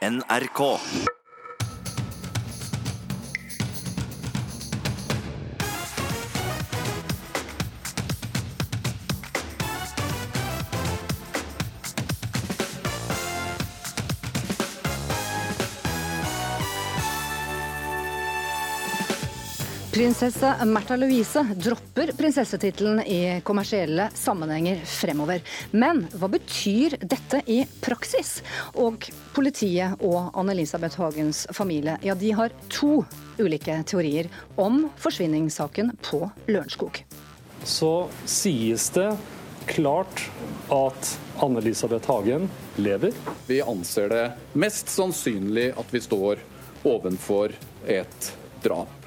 NRK. Prinsesse Märtha Louise dropper prinsessetittelen i kommersielle sammenhenger fremover. Men hva betyr dette i praksis? Og politiet og Anne-Elisabeth Hagens familie ja, de har to ulike teorier om forsvinningssaken på Lørenskog. Så sies det klart at Anne-Elisabeth Hagen lever. Vi anser det mest sannsynlig at vi står ovenfor et drap.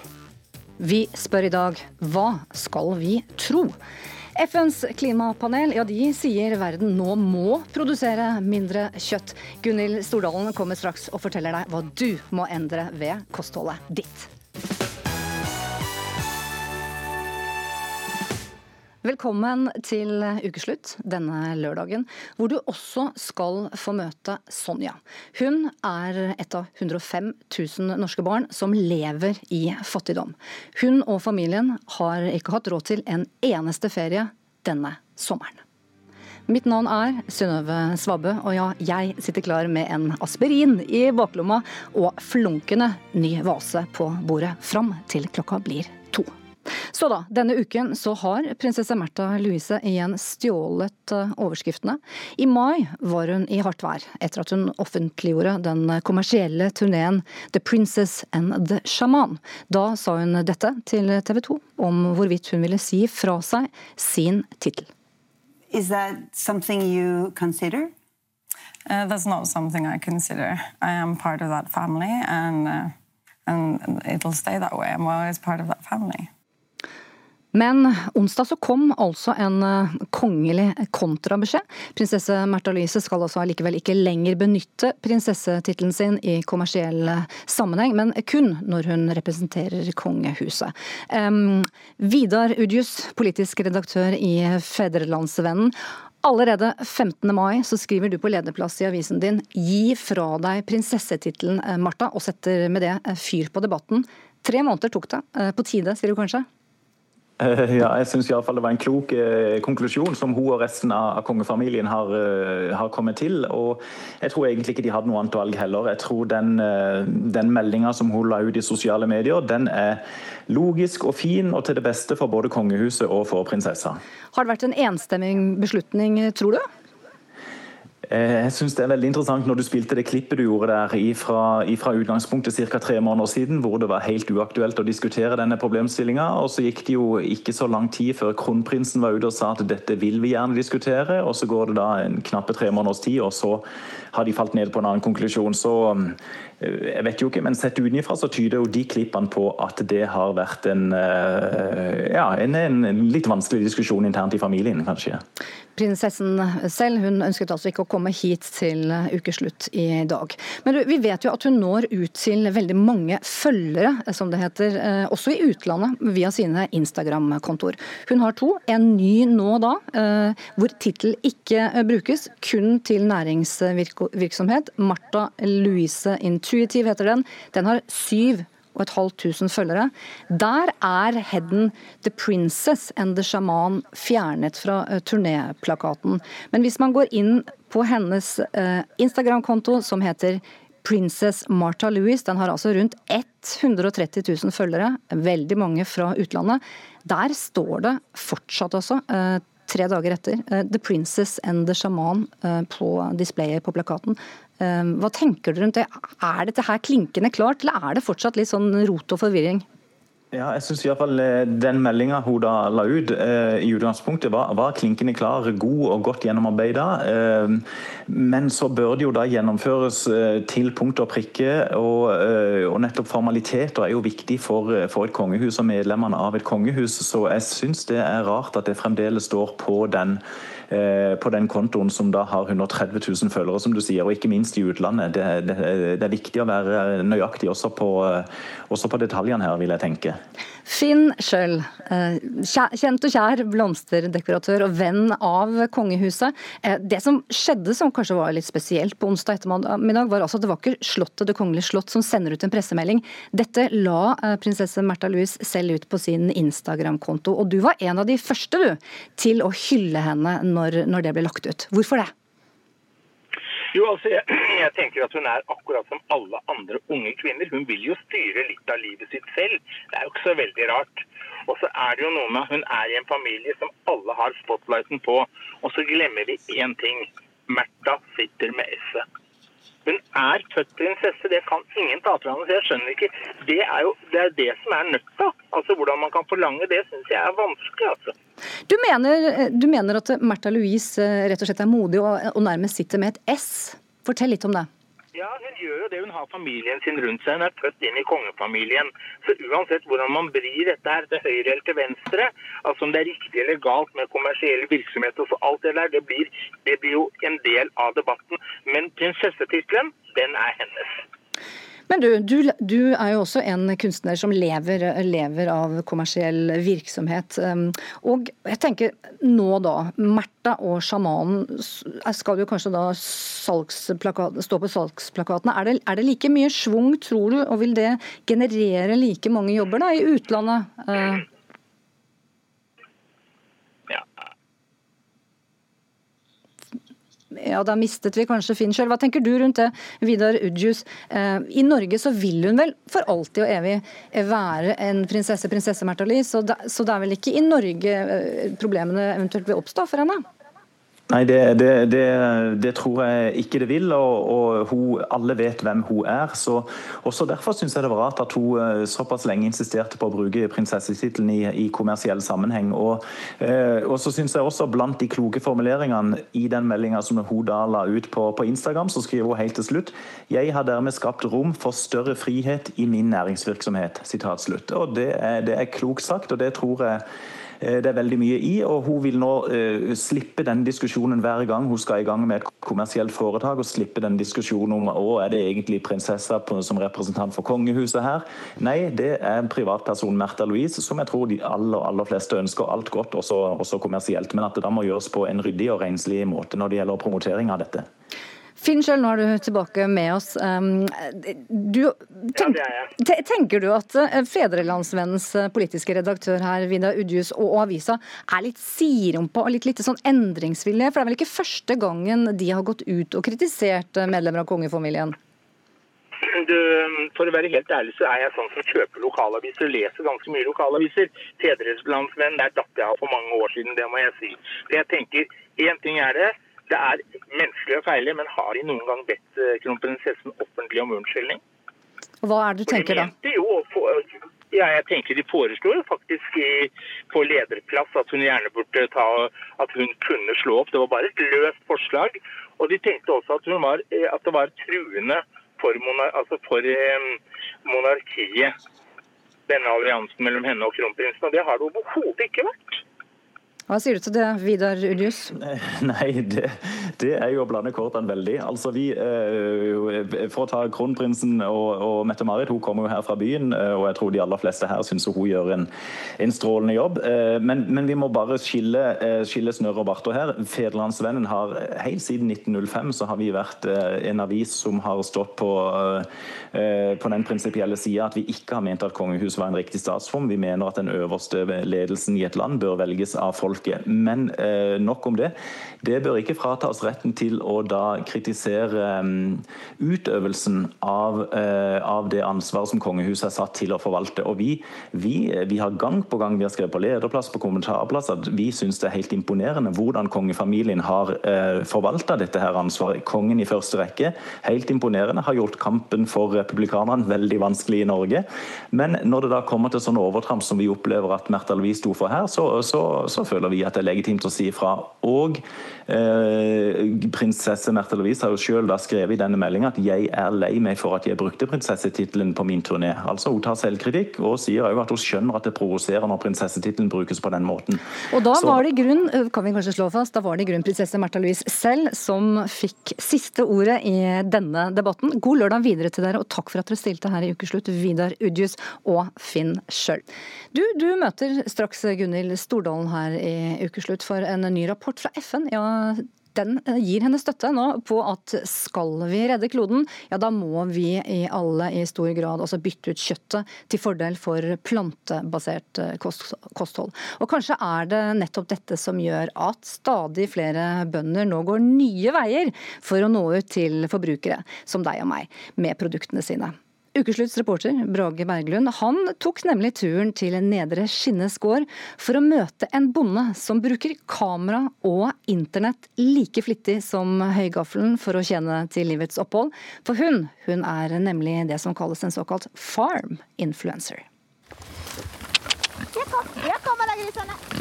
Vi spør i dag hva skal vi tro? FNs klimapanel ja, de sier verden nå må produsere mindre kjøtt. Gunhild Stordalen kommer straks og forteller deg hva du må endre ved kostholdet ditt. Velkommen til ukeslutt denne lørdagen, hvor du også skal få møte Sonja. Hun er et av 105 000 norske barn som lever i fattigdom. Hun og familien har ikke hatt råd til en eneste ferie denne sommeren. Mitt navn er Synnøve Svabø, og ja, jeg sitter klar med en aspirin i baklomma og flunkende ny vase på bordet fram til klokka blir to. Så da, denne uken så har prinsesse Märtha Louise igjen stjålet eh, overskriftene. I mai var hun i hardt vær etter at hun offentliggjorde den kommersielle turneen The Princess and the Shaman. Da sa hun dette til TV 2 om hvorvidt hun ville si fra seg sin tittel. Is that something you consider? Uh, that's not something I consider. I am part of that family, and uh, and it'll stay that way. I'm always part of that family. Men onsdag så kom altså en eh, kongelig kontrabeskjed. Prinsesse Märtha Louise skal altså allikevel ikke lenger benytte prinsessetittelen sin i kommersiell sammenheng, men kun når hun representerer kongehuset. Um, Vidar Udjus, politisk redaktør i Fedrelandsvennen. Allerede 15. mai så skriver du på lederplass i avisen din 'Gi fra deg prinsessetittelen, eh, Martha', og setter med det eh, fyr på debatten. Tre måneder tok det. På tide, sier du kanskje? Eh, ja, jeg syns det var en klok eh, konklusjon som hun og resten av, kongefamilien har, uh, har, kommet til. og Jeg tror egentlig ikke de hadde noe annet valg heller. Jeg tror Den, uh, den meldinga som hun la ut i sosiale medier, den er logisk og fin og til det beste for både kongehuset og for prinsessa. Har det vært en enstemmig beslutning, tror du? Eh, jeg synes det er veldig interessant når du spilte det klippet du gjorde der ifra, ifra utgangspunktet ca. tre måneder siden, hvor det var helt uaktuelt å diskutere denne problemstillinga. Og så gikk det jo ikke så lang tid før kronprinsen var ute og sa at dette vil vi gjerne diskutere. Og så går det da en knappe tre måneders tid, og så har de falt ned på en annen konklusjon. Så eh, jeg vet jo ikke, men sett utenfra så tyder jo de klippene på at det har vært en, eh, ja, en, en litt vanskelig diskusjon internt i familien, kanskje. Prinsessen selv hun ønsket altså ikke å komme hit til ukeslutt i dag. Men vi vet jo at hun når ut til veldig mange følgere, som det heter, eh, også i utlandet, via sine Instagram-kontoer. Hun har to. En ny nå da, eh, hvor tittel ikke brukes, kun til næringsvirksomhet. Martha Louise Intuitive heter den. Den har syv og et halvt tusen følgere. Der er headen 'The Princess and the Shaman' fjernet fra uh, turnéplakaten. Men hvis man går inn på hennes uh, Instagram-konto, som heter Princess Martha Louis, den har altså rundt 130 000 følgere, veldig mange fra utlandet. Der står det fortsatt også, uh, tre dager etter, 'The Princess and the Shaman' på displayet på plakaten. Ehm, hva tenker du rundt det? Er dette her klinkende klart, eller er det fortsatt litt sånn rot og forvirring? Ja, jeg synes i hvert fall eh, Den meldinga hun da la ut eh, i utgangspunktet var, var, klinkende klar, god og godt gjennomarbeida. Eh, men så bør det jo da gjennomføres eh, til punkt og prikke. Og, eh, og, nettopp formaliteter er jo viktig for, for, et kongehus og medlemmene av et kongehus. Så jeg syns det er rart at det fremdeles står på den på den kontoen som da har 130 000 følgere, som du sier, og ikke minst i utlandet. Det, det, det er viktig å være nøyaktig også på, også på detaljene her, vil jeg tenke. Finn Schjøll, kjent og kjær blomsterdekoratør og venn av kongehuset. Det som skjedde som kanskje var litt spesielt på onsdag ettermiddag, var altså at det var ikke Slottet, Det kongelige slott som sender ut en pressemelding. Dette la prinsesse Märtha Louise selv ut på sin Instagram-konto. Og du var en av de første du, til å hylle henne når, når det ble lagt ut. Hvorfor det? Jo, altså, jeg, jeg, tenker at Hun er akkurat som alle andre unge kvinner. Hun vil jo styre litt av livet sitt selv. Det er jo ikke så veldig rart. Og så er det jo noe med Hun er i en familie som alle har spotlighten på. Og så glemmer vi én ting. Märtha sitter med S-et. Hun er født prinsesse, det kan ingen ta fra henne. Så jeg skjønner ikke. Det er jo det, er det som er nøtta. Altså, hvordan man kan forlange det, syns jeg er vanskelig. altså. Du mener, du mener at Märtha Louise eh, rett og slett er modig og, og nærmest sitter med et S. Fortell litt om det. Ja, hun gjør jo det. Hun har familien sin rundt seg. Hun er født inn i kongefamilien. Så uansett hvordan man vrir dette her til høyre eller til venstre, altså om det er riktig eller galt med kommersiell virksomhet og så alt det der, det blir, det blir jo en del av debatten. Men prinsessetittelen, den er hennes. Men du, du, du, er jo også en kunstner som lever, lever, av kommersiell virksomhet. Um, og jeg tenker nå da, Märtha og sjamanen skal jo kanskje da stå på salgsplakatene. Er det, er det, like mye schwung, tror du, og vil det generere like mange jobber da i utlandet? Uh, ja, da mistet vi kanskje Finn sjøl. Hva tenker du rundt det, Vidar Udjus? Eh, I Norge så vil hun vel for alltid og evig være en prinsesse, prinsesse Märtha Lie, så, så det er vel ikke i Norge eh, problemene eventuelt vil oppstå for henne? Nei, det, det, det, det, tror jeg ikke det vil. og, og hun, Alle vet hvem hun er. så også Derfor syns jeg det var rart at hun eh, såpass lenge insisterte på å bruke prinsessetittelen i, i, kommersiell sammenheng. Og, eh, og så synes jeg også Blant de kloke formuleringene i den meldinga som hun da la ut på, på, Instagram, så skriver hun helt til slutt Jeg har dermed skapt rom for større frihet i min næringsvirksomhet. Sitat slutt. Og Det er, det er klokt sagt, og det tror jeg det er veldig mye i, og Hun vil nå uh, slippe den diskusjonen hver gang hun skal i gang med et kommersielt foretak. og Slippe den diskusjonen om å, er det egentlig prinsessa som representant for kongehuset her. Nei, det er en privatperson, Märtha Louise, som jeg tror de aller, aller fleste ønsker alt godt, også, også kommersielt. Men at det da må gjøres på en ryddig og renslig måte når det gjelder promotering av dette. Finn sjøl, nå er du tilbake med oss. Um, du, tenk, tenker du at eh, Fedrelandsvennens eh, politiske redaktør her, Vidar Udjus, og avisa er litt sirumpa og litt, litt sånn endringsvillige? For det er vel ikke første gangen de har gått ut og kritisert eh, medlemmer av kongefamilien? Du, for å være helt ærlig så er jeg sånn som kjøper lokalaviser leser ganske mye lokalaviser. Fedrelandsvenn, der datt jeg av for mange år siden, det må jeg si. For jeg tenker, Én ting er det, det er menneskelig å feile, men har de noen gang bedt eh, kronprinsessen offentlig om unnskyldning? Hva er det du tenker da? Jo, ja, jeg tenker De foreslo faktisk i, på lederplass at hun gjerne burde ta at hun kunne slå opp. Det var bare et løst forslag. Og de tenkte også at, var, eh, at det var truende for, monar, altså for um, monarkiet, denne alliansen mellom henne og kronprinsen. Og det har det overhodet ikke vært. Hva sier du til det, Vidar Ulius? Nei, det, det, er jo å blande kortene veldig. Altså vi, eh, For å ta kronprinsen og, og Mette-Marit, hun kommer jo her fra byen, eh, og jeg tror de aller fleste her syns hun gjør en, en strålende jobb. Eh, men, men, vi må bare skille, skille snørr og barter her. Federlandsvennen har helt siden 1905 så har vi vært en avis som har stått på, på den prinsipielle sida at vi ikke har ment at kongehuset var en riktig statsform. Vi mener at den øverste ledelsen i et land bør velges av folk folket. Men eh, nok om det. Det bør ikke frata oss retten til å da kritisere um, utøvelsen av, uh, av, det ansvaret som kongehuset er satt til å forvalte. Og vi, vi, vi har gang på gang vi har skrevet på lederplass på kommentarplass at vi syns det er helt imponerende hvordan kongefamilien har uh, forvalta dette her ansvaret. Kongen i første rekke, helt imponerende, har gjort kampen for republikanerne veldig vanskelig i Norge. Men når det da kommer til sånne overtramp som vi opplever at Märtha Louise sto for her, så, så, så føler føler vi at det er legitimt å si ifra. Og, eh, prinsesse Märtha Louise har jo selv da skrevet i denne meldinga at 'jeg er lei meg for at jeg brukte prinsessetittelen på min turné'. Altså Hun tar selvkritikk og sier òg at hun skjønner at det provoserer når prinsessetittelen brukes på den måten. Og da var det grunn, kan vi kanskje slå fast, da var det grunn prinsesse Märtha Louise selv som fikk siste ordet i denne debatten. God lørdag videre til dere, og takk for at dere stilte her i Ukeslutt, Vidar Udjus og Finn Schjøll. Du, du møter straks Gunhild Stordalen her i Ukeslutt for en ny rapport fra FN. Ja, den gir henne støtte nå på at skal vi redde kloden, ja da må vi i alle i stor grad også bytte ut kjøttet til fordel for plantebasert kost kosthold. Og kanskje er det nettopp dette som gjør at stadig flere bønder nå går nye veier for å nå ut til forbrukere som deg og meg med produktene sine. Ukeslutts reporter Brage Berglund han tok nemlig turen til Nedre Skinnes gård for å møte en bonde som bruker kamera og internett like flittig som høygaffelen for å tjene til livets opphold. For hun, hun er nemlig det som kalles en såkalt farm influencer. Her kommer det grisene.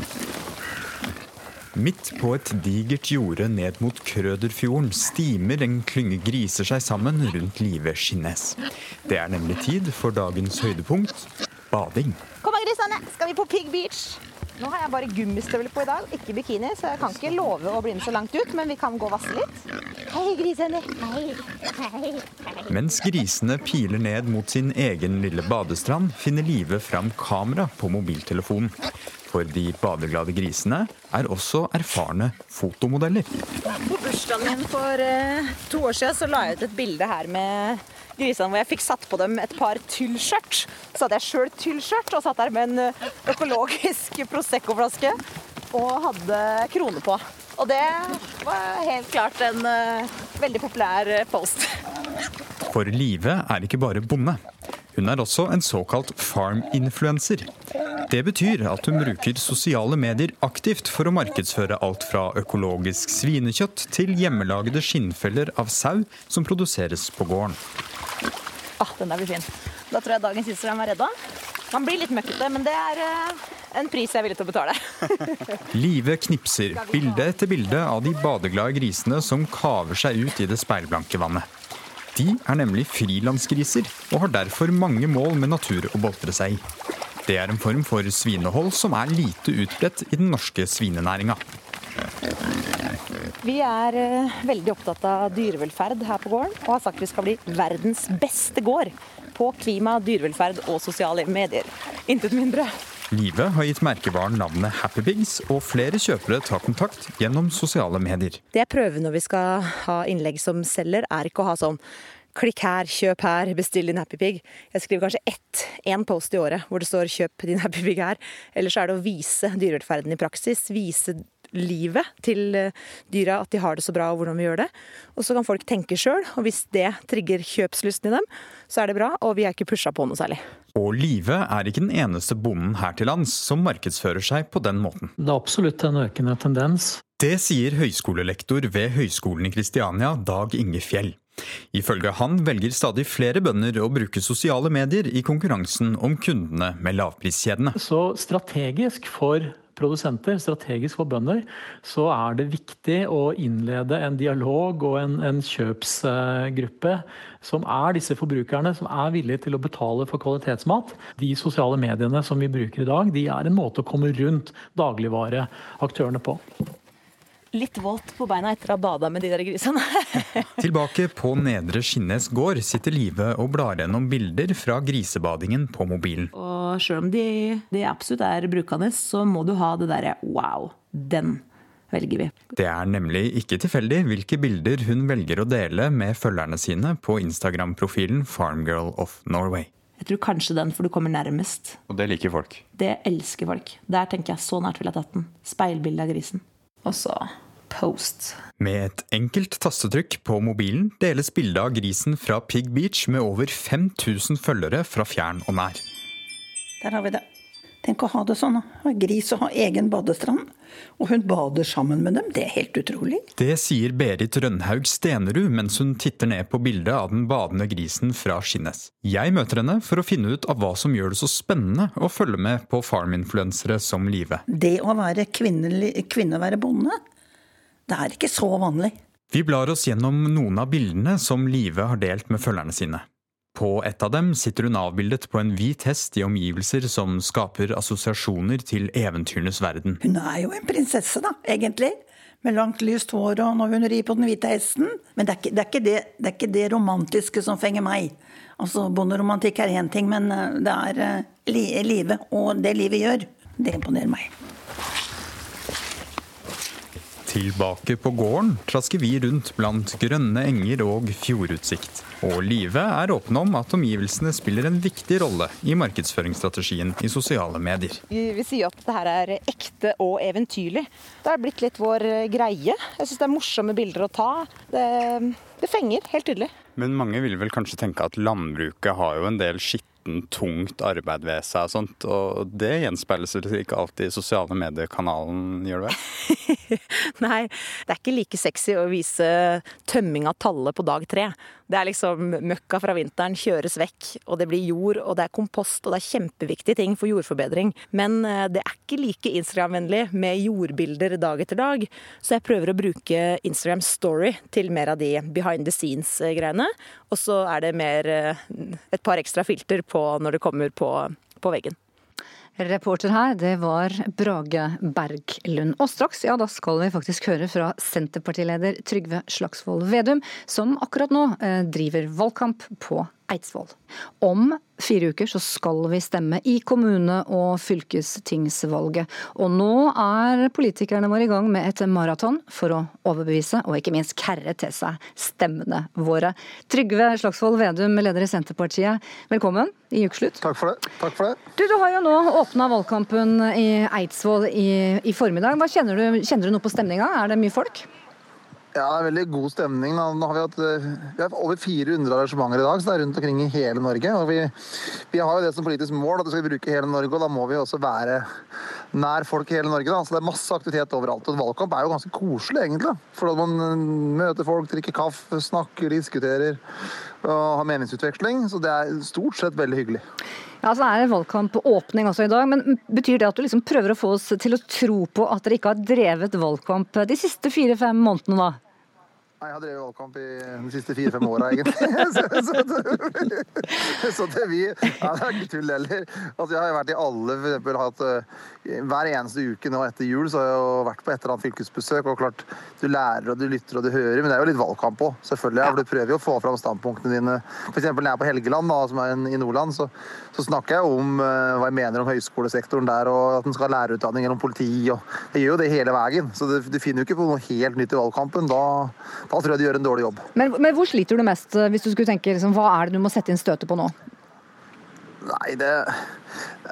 Midt på et digert jorde ned mot Krøderfjorden stimer en klynge griser seg sammen rundt Live Skinnes. Det er nemlig tid for dagens høydepunkt bading. Kom her, grisene. Skal vi på Pig Beach? Nå har jeg bare gummistøvler på i dag, ikke bikini, så jeg kan ikke love å bli med så langt ut, men vi kan gå og vasse litt. Hei, grisene. Hei. Hei. Hei. Mens grisene piler ned mot sin egen lille badestrand, finner Live fram kamera på mobiltelefonen. For de badeglade grisene er også erfarne fotomodeller. På bursdagen min for uh, to år siden så la jeg ut et bilde her med grisene hvor jeg fikk satt på dem et par tyllskjørt. Så hadde jeg sjøl tyllskjørt og satt der med en eh, økologisk Prosecco-flaske og hadde krone på. Og det var helt klart en uh, veldig populær post. For Live er ikke bare bonde. Hun er også en såkalt farm-influencer. Det betyr at hun bruker sosiale medier aktivt for å markedsføre alt fra økologisk svinekjøtt til hjemmelagede skinnfeller av sau som produseres på gården. Ah, den der blir fin. Da tror jeg dagens Instagram er redda. Man blir litt møkkete, men det er uh, en pris jeg er villig til å betale. Live knipser bilde etter bilde av de badeglade grisene som kaver seg ut i det speilblanke vannet. De er nemlig frilansgriser og har derfor mange mål med natur å boltre seg i. Det er en form for svinehold som er lite utbredt i den norske svinenæringa. Vi er uh, veldig opptatt av dyrevelferd her på gården, og har sagt vi skal bli verdens beste gård på klima, dyrevelferd og sosiale medier. Intet mindre. Live har gitt merkevaren navnet Happy Pigs, og flere kjøpere tar kontakt gjennom sosiale medier. Det jeg prøver når vi skal ha innlegg som selger, er ikke å ha sånn klikk her, kjøp her, bestill din Happy Pig. Jeg skriver kanskje ett, én post i året hvor det står kjøp din Happy Pig her. Ellers er det å vise dyrevelferden i praksis. Vise livet til eh, dyra, at de har det så bra og hvordan vi gjør det. Og så kan folk tenke sjøl, og hvis det trigger kjøpslysten i dem, så er det bra, og vi er ikke pusha på noe særlig. Og Live er ikke den eneste bonden her til lands som markedsfører seg på den måten. Det er absolutt en økende tendens. Det sier høyskolelektor ved Høgskolen i Kristiania, Dag Inge Fjell. Ifølge han velger stadig flere bønder å bruke sosiale medier i konkurransen om kundene med lavpriskjedene. Så strategisk for produsenter, strategisk for bønder, så er det viktig å innlede en dialog og en, en, kjøpsgruppe som er disse forbrukerne, som er villige til å betale for kvalitetsmat. De sosiale mediene som vi bruker i dag, de er en måte å komme rundt dagligvareaktørene på litt våt på beina etter å ha bada med de der grisene. Tilbake på Nedre Skinnes gård sitter Live og blar gjennom bilder fra grisebadingen på mobilen. Og sjøl om de, de, absolutt er brukende, så må du ha det derre wow, den velger vi. Det er nemlig ikke tilfeldig hvilke bilder hun velger å dele med følgerne sine på Instagram-profilen Farmgirl of Norway. Jeg tror kanskje den, for du kommer nærmest. Og det liker folk? Det elsker folk. Der tenker jeg så nært ville jeg tatt den. Speilbilde av grisen. Og så Post. Med et enkelt tastetrykk på mobilen deles bildet av grisen fra Pig Beach med over 5000 følgere fra fjern og nær. Der har vi det. Tenk å ha det sånn. Ha gris og ha egen badestrand. Og hun bader sammen med dem. Det er helt utrolig. Det sier Berit Rønhaug Stenerud mens hun titter ned på bildet av den badende grisen fra Skinnes. Jeg møter henne for å finne ut av hva som gjør det så spennende å følge med på farminfluensere som Live. Det å være kvinne, kvinne være bonde, Det er ikke så vanlig. Vi blar oss gjennom noen av bildene som Live har delt med følgerne sine. På et av dem sitter hun avbildet på en hvit hest i omgivelser som skaper assosiasjoner til eventyrenes verden. Hun er jo en prinsesse, da, egentlig. Med langt, lyst hår og når hun rir på den hvite hesten. Men det er, ikke, det, er ikke det, det er ikke det romantiske som fenger meg. Altså, Bonderomantikk er én ting, men eh, det er uh, li livet og det livet gjør. Det imponerer meg. Tilbake på gården trasker vi rundt blant grønne enger og fjordutsikt. Og Live er åpne om at omgivelsene spiller en viktig rolle i markedsføringsstrategien i sosiale medier. Vi sier at dette her er ekte og eventyrlig. Det er blitt litt vår greie. Jeg syns det er morsomme bilder å ta. Det, det fenger, helt tydelig. Men mange vil vel kanskje tenke at landbruket har jo en del skitt tungt arbeid ved seg og sånt, og det gjenspeiles ikke alltid i sosiale mediekanalen, gjør det vel? Nei, det er ikke like sexy å vise tømming av tallet på dag tre. Det er liksom møkka fra vinteren kjøres vekk, og det blir jord, og det er kompost, og det er kjempeviktige ting for jordforbedring. Men eh, det er ikke like Instagram-vennlig med jordbilder dag etter dag, så jeg prøver å bruke Instagram Story til mer av de behind the scenes-greiene. Og så er det mer eh, et par ekstra filter på når det kommer på, på veggen. Reporter her, det var Brage Berglund. Og straks, ja da skal vi faktisk høre fra Senterpartileder Trygve Slagsvold Vedum, som akkurat nå eh, driver valgkamp på Eidsvoll. Om fire uker så skal vi stemme i kommune- og fylkestingsvalget. Og nå er politikerne våre i gang med et maraton for å overbevise og ikke minst kerre til seg stemmene våre. Trygve Slagsvold Vedum, leder i Senterpartiet, velkommen i Ukeslutt. Takk for det. Takk for det. Du, du har jo nå åpna valgkampen i Eidsvoll i, i formiddag. Hva kjenner du, kjenner du noe på stemninga? Er det mye folk? Ja, det er veldig god stemning. Nå har vi, hatt, eh, vi har over 400 arrangementer i dag, så det er rundt omkring i hele Norge. Og vi, vi har jo det som politisk mål at vi skal bruke hele Norge, og da må vi også være nær folk i hele Norge. Da. Så det er masse aktivitet overalt. Og valgkamp er jo ganske koselig, egentlig. For at man eh, møter folk, drikker kaffe, snakker, diskuterer og ha meningsutveksling. Så det er stort sett veldig hyggelig. Ja, så er det valgkampåpning også i dag, men Betyr det at du liksom prøver å få oss til å tro på at dere ikke har drevet valgkamp de siste fire-fem månedene? da? Nei, Jeg har drevet valgkamp i de siste fire-fem åra, egentlig. så, så, så, så, det, vi, ja, det er ikke tull heller. Altså, jeg har vært i alle for eksempel, hatt, Hver eneste uke nå etter jul så har jeg vært på et eller annet fylkesbesøk. og klart, Du lærer og du lytter og du hører, men det er jo litt valgkamp òg, selvfølgelig. Ja. Du prøver jo å få fram standpunktene dine. F.eks. når jeg er på Helgeland, da, som er i Nordland, så, så snakker jeg om uh, hva jeg mener om høyskolesektoren der, og at en skal ha lærerutdanning gjennom politi. og Jeg gjør jo det hele veien. Så du, du finner jo ikke på noe helt nytt i valgkampen. Da, da tror jeg du gjør en dårlig jobb. Men, men hvor sliter du mest, hvis du skulle tenke liksom, hva er det du må sette inn støtet på nå? Nei, det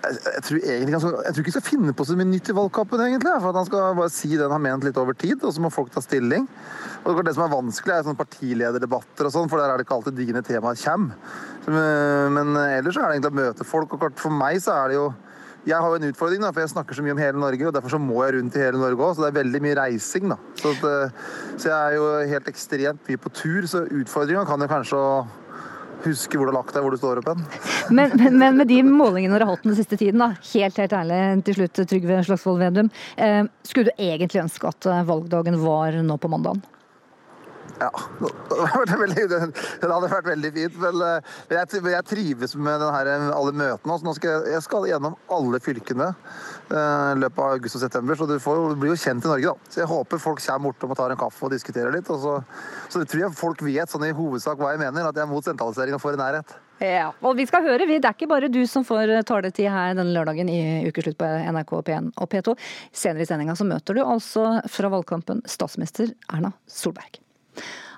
jeg, tror egentlig jeg tror ikke han skal finne på så mye nytt i valgkampen, egentlig. For Han skal bare si det han har ment litt over tid, og så må folk ta stilling. Og Det som er vanskelig, er sånne partilederdebatter og sånn, for der er det ikke alltid dine temaer kommer. Men ellers er det egentlig å møte folk. og For meg så er det jo jeg har jo en utfordring, da, for jeg snakker så mye om hele Norge. og Derfor så må jeg rundt i hele Norge òg. Så det er veldig mye reising. da. Så, at, så jeg er jo helt ekstremt mye på tur. Så utfordringa kan jo kanskje å huske hvor du har lagt deg, hvor du står opp hen. Men, men, men, med de målingene dere har holdt den siste tiden, da, helt helt ærlig til slutt, Trygve Slagsvold Vedum. Eh, skulle du egentlig ønske at valgdagen var nå på mandagen? Ja, det veldig, det hadde vært veldig fint. Men jeg, jeg trives med her, alle møtene. Nå skal jeg, jeg, skal gjennom alle fylkene i løpet av august og september, så du, får, blir jo kjent i Norge. da. Så Jeg håper folk kommer bortom og tar en kaffe og diskuterer litt. Og så, så tror jeg folk vet sånn i hovedsak hva jeg mener, at jeg er mot sentralisering og for nærhet. Ja, og vi skal høre, vi. Det er ikke bare du som får taletid her denne lørdagen i ukeslutt på NRK P1 og P2. Senere i sendinga så møter du altså fra valgkampen statsminister Erna Solberg.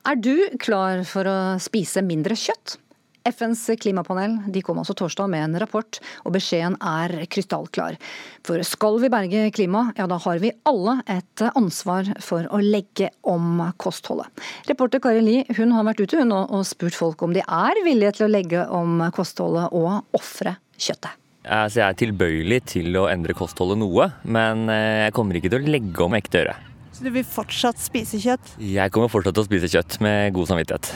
Er du klar for å spise mindre kjøtt? FNs klimapanel de kom også torsdag med en rapport, og beskjeden er krystallklar. For skal vi berge klimaet, ja da har vi alle et ansvar for å legge om kostholdet. Reporter Kari Li hun har vært ute hun og spurt folk om de er villige til å legge om kostholdet og ofre kjøttet. Altså, jeg er tilbøyelig til å endre kostholdet noe, men eh, jeg kommer ikke til å legge om ekte øre. Så du vil fortsatt spise kjøtt? Jeg kommer fortsatt til å spise kjøtt med god samvittighet.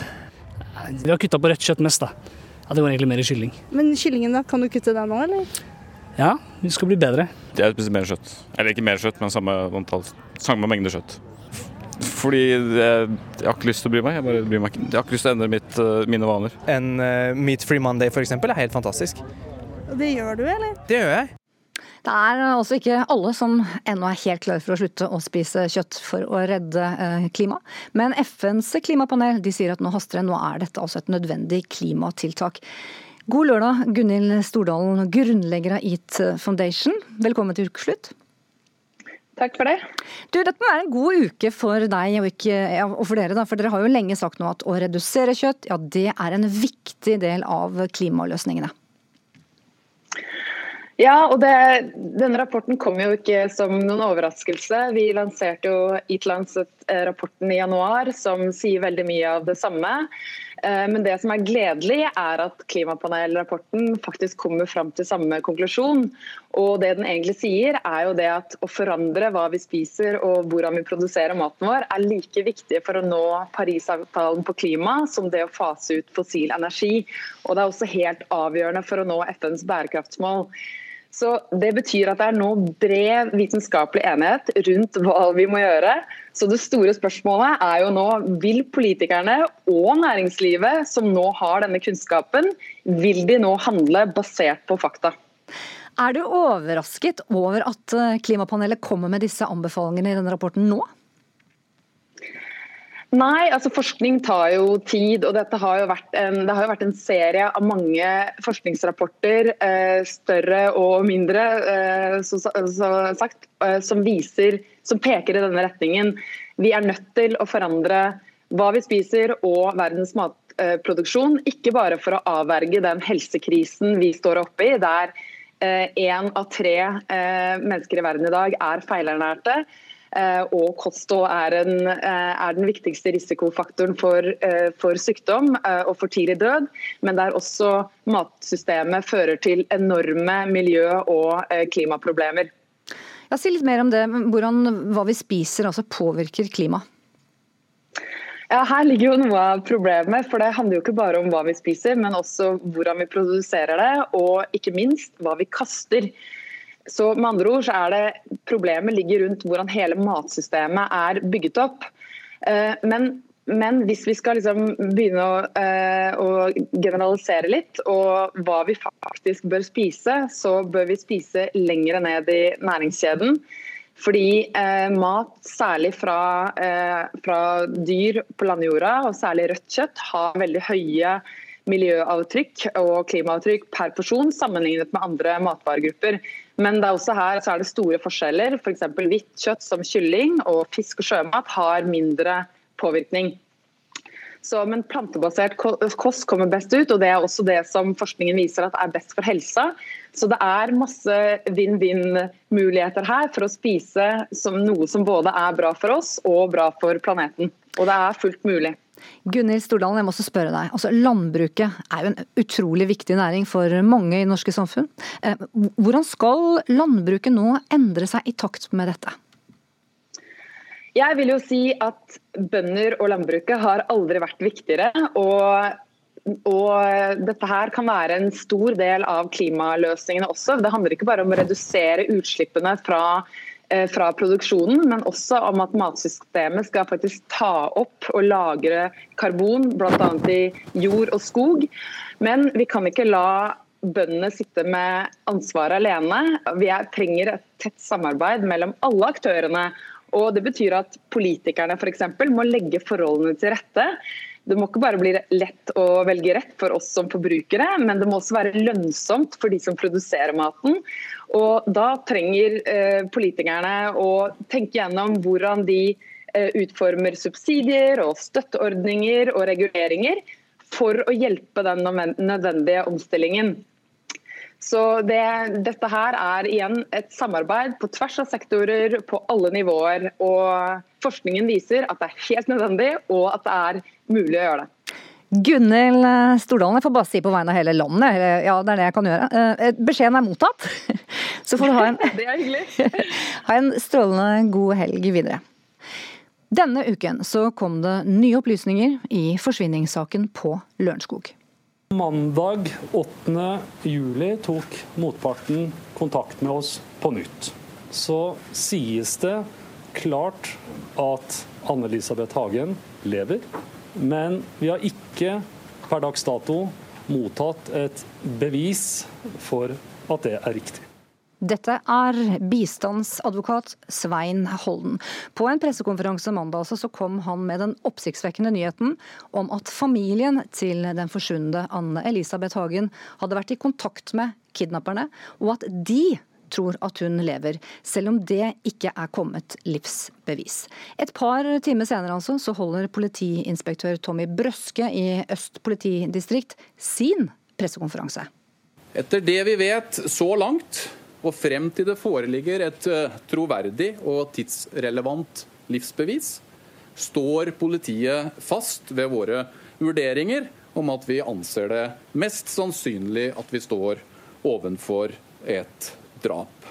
Vi har kutta på rødt kjøtt mest, da. Ja, det går egentlig mer i kylling. Men kyllingen, da? Kan du kutte den nå, eller? Ja, vi skal bli bedre. Jeg spiser mer kjøtt. Eller ikke mer kjøtt, men samme antall, samme mengde kjøtt. Fordi jeg, jeg har ikke lyst til å bry meg. Jeg, bare bryr meg ikke. jeg har ikke lyst til å endre mitt, uh, mine vaner. En uh, Meat Free Monday f.eks. er helt fantastisk. Det gjør du, eller? Det gjør jeg. Det er altså ikke alle som ennå er helt klare for å slutte å spise kjøtt for å redde eh, klimaet. Men FNs klimapanel de sier at nå haster det, nå er dette altså et nødvendig klimatiltak. God lørdag, Gunhild Stordalen, grunnlegger av Eat Foundation. Velkommen til ukeslutt. Takk for det. Du, Dette må være en god uke for deg og, ikke, ja, og for dere. Da, for Dere har jo lenge sagt nå at å redusere kjøtt ja, det er en viktig del av klimaløsningene. Ja, og det, denne rapporten kom jo ikke som noen overraskelse. Vi lanserte jo Eat Lancet-rapporten i januar, som sier veldig mye av det samme. Eh, men det som er gledelig, er at klimapanelrapporten faktisk kommer fram til samme konklusjon. Og det den egentlig sier, er jo det at å forandre hva vi spiser og hvordan vi produserer maten vår, er like viktig for å nå Parisavtalen på klima som det å fase ut fossil energi. Og det er også helt avgjørende for å nå FNs bærekraftsmål. Så Det betyr at det er nå bred vitenskapelig enighet rundt hva vi må gjøre. Så Det store spørsmålet er jo nå vil politikerne og næringslivet som nå har denne kunnskapen, vil de nå handle basert på fakta? Er du overrasket over at eh, klimapanelet kommer med disse anbefalingene i denne rapporten nå? Nei, altså forskning tar jo tid. og har jo en, Det har jo vært en serie av mange forskningsrapporter, eh, større og mindre, eh, så sagt, eh, som, viser, som peker i denne retningen. Vi er nødt til å forandre hva vi spiser og verdens matproduksjon. Ikke bare for å avverge den helsekrisen vi står oppe i, der én av tre mennesker i verden i dag er feilernærte og kosthold er, en, eh, er, den viktigste risikofaktoren for, eh, for, sykdom og for tidlig død. Men der også matsystemet fører til enorme miljø- og klimaproblemer. Ja, si litt mer om det. Hvordan hva vi spiser altså påvirker klimaet? Ja, Her ligger jo noe av problemet. for Det handler jo ikke bare om hva vi spiser, men også hvordan vi produserer det, og ikke minst hva vi kaster. Så med andre ord så er det Problemet ligger rundt hvordan hele matsystemet er bygget opp. Eh, men, men hvis vi skal liksom begynne å, eh, å, generalisere litt, og hva vi faktisk bør spise, så bør vi spise lenger ned i næringskjeden. Fordi eh, mat, særlig fra, eh, fra, dyr på landjorda, og særlig rødt kjøtt, har veldig høye miljøavtrykk og klimaavtrykk per porsjon sammenlignet med andre matvaregrupper. Men det er også her så er det store forskjeller. F.eks. For hvitt kjøtt som kylling og fisk og sjømat har mindre påvirkning. Så, men plantebasert kost kommer best ut, og det er også det som forskningen viser at er best for helsa. Så det er masse vinn-vinn-muligheter her for å spise som noe som både er bra for oss og bra for planeten. Og det er fullt mulig. Gunhild Stordalen, jeg må også spørre deg. Altså, landbruket er jo en utrolig viktig næring for mange i norske samfunn. Eh, hvordan skal landbruket nå endre seg i takt med dette? Jeg vil jo si at bønder og landbruket har aldri vært viktigere. og og dette her kan være en stor del av klimaløsningene også. Det handler ikke bare om å redusere utslippene fra Eh, fra produksjonen, men også om at matsystemet skal faktisk ta opp og lagre karbon, bl.a. i jord og skog. Men vi kan ikke la bøndene sitte med ansvaret alene. Vi trenger et tett samarbeid mellom alle aktørene. Og Det betyr at politikerne for eksempel, må legge forholdene til rette. Det må ikke bare bli lett å velge rett for oss som forbrukere, men det må også være lønnsomt for de som produserer maten. Og Da trenger eh, politikerne å tenke gjennom hvordan de eh, utformer subsidier og støtteordninger og reguleringer for å hjelpe den nødvendige omstillingen. Så det, Dette her er igjen et samarbeid på tvers av sektorer på alle nivåer. og Forskningen viser at det er helt nødvendig og at det er mulig å gjøre det. Gunhild Stordalen, jeg får bare si på vegne av hele landet, ja det er det jeg kan gjøre. Eh, beskjeden er mottatt. Så får du ha en, det er hyggelig. ha en strålende god helg videre. Denne uken så kom det nye opplysninger i forsvinningssaken på Lørenskog. Mandag 8. juli tok motparten kontakt med oss på nytt. Så sies det klart at Anne-Elisabeth Hagen lever, men vi har ikke per dags dato mottatt et bevis for at det er riktig. Dette er bistandsadvokat Svein Holden. På en pressekonferanse mandag så kom han med den oppsiktsvekkende nyheten om at familien til den forsvunne Anne Elisabeth Hagen hadde vært i kontakt med kidnapperne, og at de tror at hun lever, selv om det ikke er kommet livsbevis. Et par timer senere altså, så holder politiinspektør Tommy Brøske i Øst politidistrikt sin pressekonferanse. Etter det vi vet så langt, og frem til det foreligger et eh, troverdig og tidsrelevant livsbevis, står politiet fast ved våre vurderinger om at vi anser det mest sannsynlig at vi står ovenfor et drap.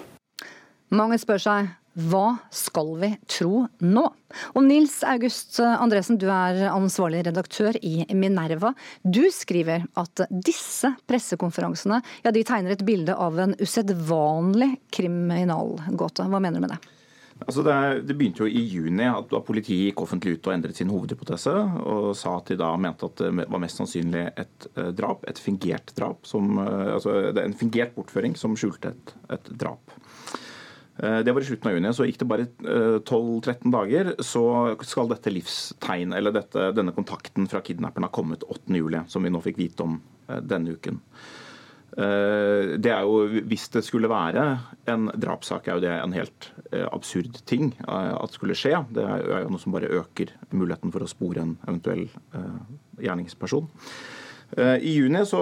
Mange spør seg hva skal vi tro nå? Og Nils August Andresen, du er ansvarlig redaktør i Minerva. Du skriver at disse pressekonferansene ja, de tegner et bilde av en usedvanlig kriminalgåte. Hva mener du med det? Altså det, det, begynte jo i juni at da politiet gikk offentlig ut og endret sin hovedhypotese og sa at de da mente at det var mest sannsynlig et uh, drap, et fingert drap. Som, uh, altså en fingert bortføring som skjulte et, et drap. Eh, det var i slutten av juni. Så gikk det bare 12-13 dager, så skal dette livstegn, eller dette, denne kontakten fra kidnapperen ha kommet 8.7, som vi nå fikk vite om eh, denne uken. Eh, det er jo, Hvis det skulle være en drapssak, er jo det en helt absurd ting at skulle skje. Det er jo noe som bare øker muligheten for å spore en eventuell gjerningsperson. I juni så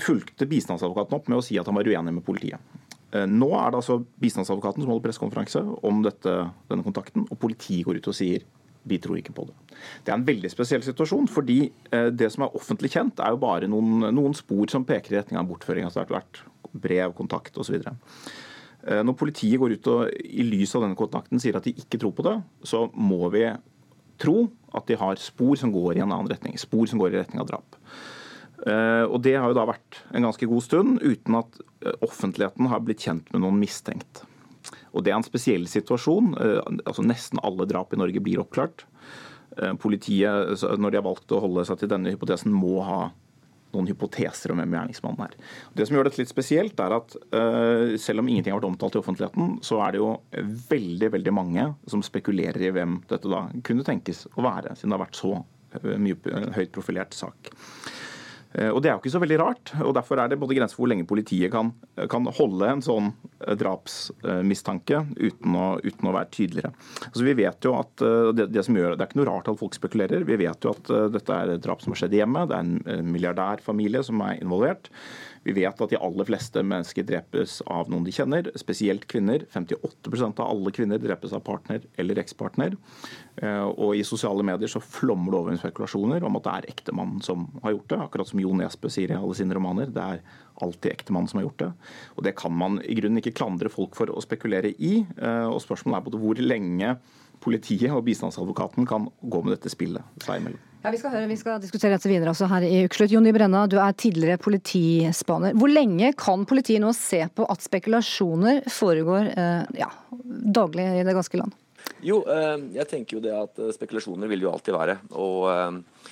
fulgte bistandsadvokaten opp med å si at han var uenig med politiet. Eh, nå er det altså bistandsadvokaten som holder pressekonferanse om dette, denne kontakten, og politiet går ut og sier vi tror ikke på det. Det er en veldig spesiell situasjon, fordi eh, det som er offentlig kjent, er jo bare noen, noen spor som peker i retning av bortføring. altså sterkt har vært brev, kontakt osv. Eh, når politiet går ut og i lys av denne kontakten sier at de ikke tror på det, så må vi tro at de har spor som går i en annen retning. Spor som går i retning av drap. Eh, og Det har jo da vært en ganske god stund uten at offentligheten har blitt kjent med noen mistenkt. Og Det er en spesiell situasjon. Eh, altså Nesten alle drap i Norge blir oppklart. Politiet, når de har valgt å holde seg til denne hypotesen, må ha noen hypoteser om hvem gjerningsmannen er. Det som gjør dette litt spesielt, er at selv om ingenting har vært omtalt i offentligheten, så er det jo veldig veldig mange som spekulerer i hvem dette da kunne tenkes å være, siden det har vært så mye høyt profilert sak. Eh, og Det er jo ikke så veldig rart. og Derfor er det både grenser for hvor lenge politiet kan, kan holde en sånn eh, drapsmistanke uten å, uten å være tydeligere. Altså vi vet jo at eh, det, det, som gjør, det er ikke noe rart at folk spekulerer. Vi vet jo at dette er drap som har skjedd hjemme. Det er en milliardærfamilie som er involvert. Vi vet at de aller fleste mennesker drepes av noen de kjenner, spesielt kvinner. 58% av alle kvinner drepes av partner eller ekspartner. Eh, og i sosiale medier så flommer det over med spekulasjoner om at det er ektemannen som har gjort det. Akkurat som Jo Nesbø sier i alle sine romaner. Det er alltid ektemannen som har gjort det. Og det kan man i grunnen ikke klandre folk for å spekulere i. Eh, og spørsmålet er både hvor lenge politiet og bistandsadvokaten kan gå med dette spillet seg imellom. Ja, vi skal, høre, vi skal diskutere dette videre også her i Ukeslutt. Jonny Brenna, du er tidligere politispaner. Hvor lenge kan politiet nå se på at spekulasjoner foregår eh, ja, daglig i det ganske land? Jo, eh, jeg tenker jo det at eh, spekulasjoner vil jo alltid være. Og eh,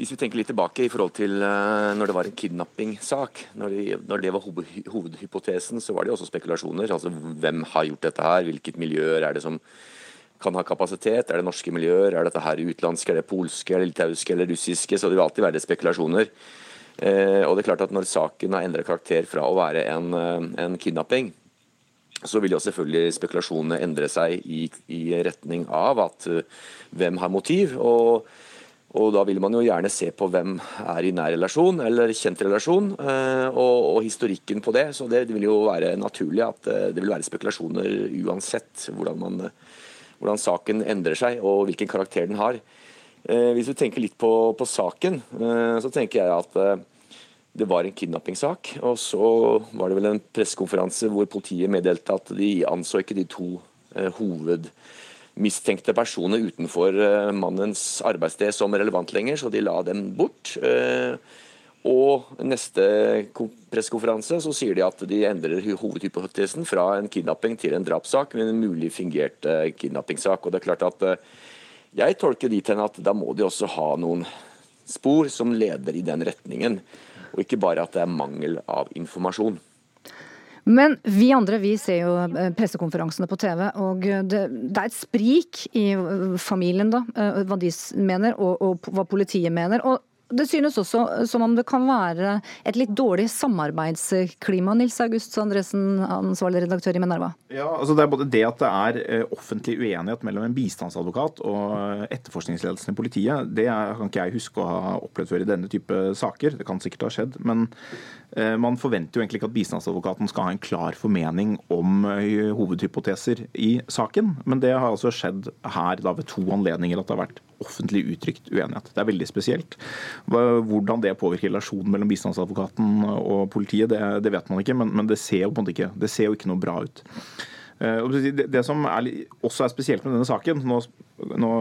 hvis vi tenker litt tilbake i forhold til eh, når det var en kidnappingssak, når, når det var hovedhypotesen, så var det jo også spekulasjoner. Altså hvem har gjort dette her, hvilket miljøer er det som kan ha kapasitet. Er det norske miljøer, er dette her utenlandske, er det polske, er det litauiske eller russiske? Så det vil alltid være spekulasjoner. Eh, og det er klart at Når saken har endret karakter fra å være en, eh, en kidnapping, så vil jo selvfølgelig spekulasjonene endre seg i, i retning av at uh, hvem har motiv. og og Da vil man jo gjerne se på hvem er i nær relasjon eller kjent relasjon, og, og, historikken på det. Så det, vil jo være naturlig at det vil være spekulasjoner uansett hvordan man hvordan saken endrer seg og hvilken karakter den har. Eh, hvis du tenker litt på, på saken, eh, så tenker jeg at eh, det var en kidnappingssak. Og så var det vel en pressekonferanse hvor politiet meddelte at de anså ikke de to hovedmistenkte personer utenfor mannens arbeidssted som relevant lenger, så de la dem bort. Og neste pressekonferanse så sier de at de endrer hovedhypotesen fra en kidnapping til en drapssak med en mulig fingert uh, kidnappingssak. Og det er klart at uh, Jeg tolker dit hen at da må de også ha noen spor som leder i den retningen, og ikke bare at det er mangel av informasjon. Men vi andre vi ser jo eh, pressekonferansene på TV, og det, det er et sprik i eh, familien, da, eh, hva de mener og, og hva politiet mener. og det synes også som om det kan være et litt dårlig samarbeidsklima, Nils August Andresen, ansvarlig redaktør i Minerva? Ja, altså Det er både det at det er offentlig uenighet mellom en bistandsadvokat og etterforskningsledelsen i politiet. Det kan ikke jeg huske å ha opplevd før i denne type saker. Det kan sikkert ha skjedd. men Eh, man forventer jo egentlig ikke at bistandsadvokaten skal ha en klar formening om eh, hovedhypoteser i saken, men det har altså skjedd her da ved to anledninger at det har vært offentlig uttrykt uenighet. Det er veldig spesielt. Hvordan det påvirker relasjonen mellom bistandsadvokaten og politiet, det, det vet man ikke, men, men, det ser jo ikke, det ser jo ikke noe bra ut. Eh, det som er, også er spesielt med denne saken, nå, nå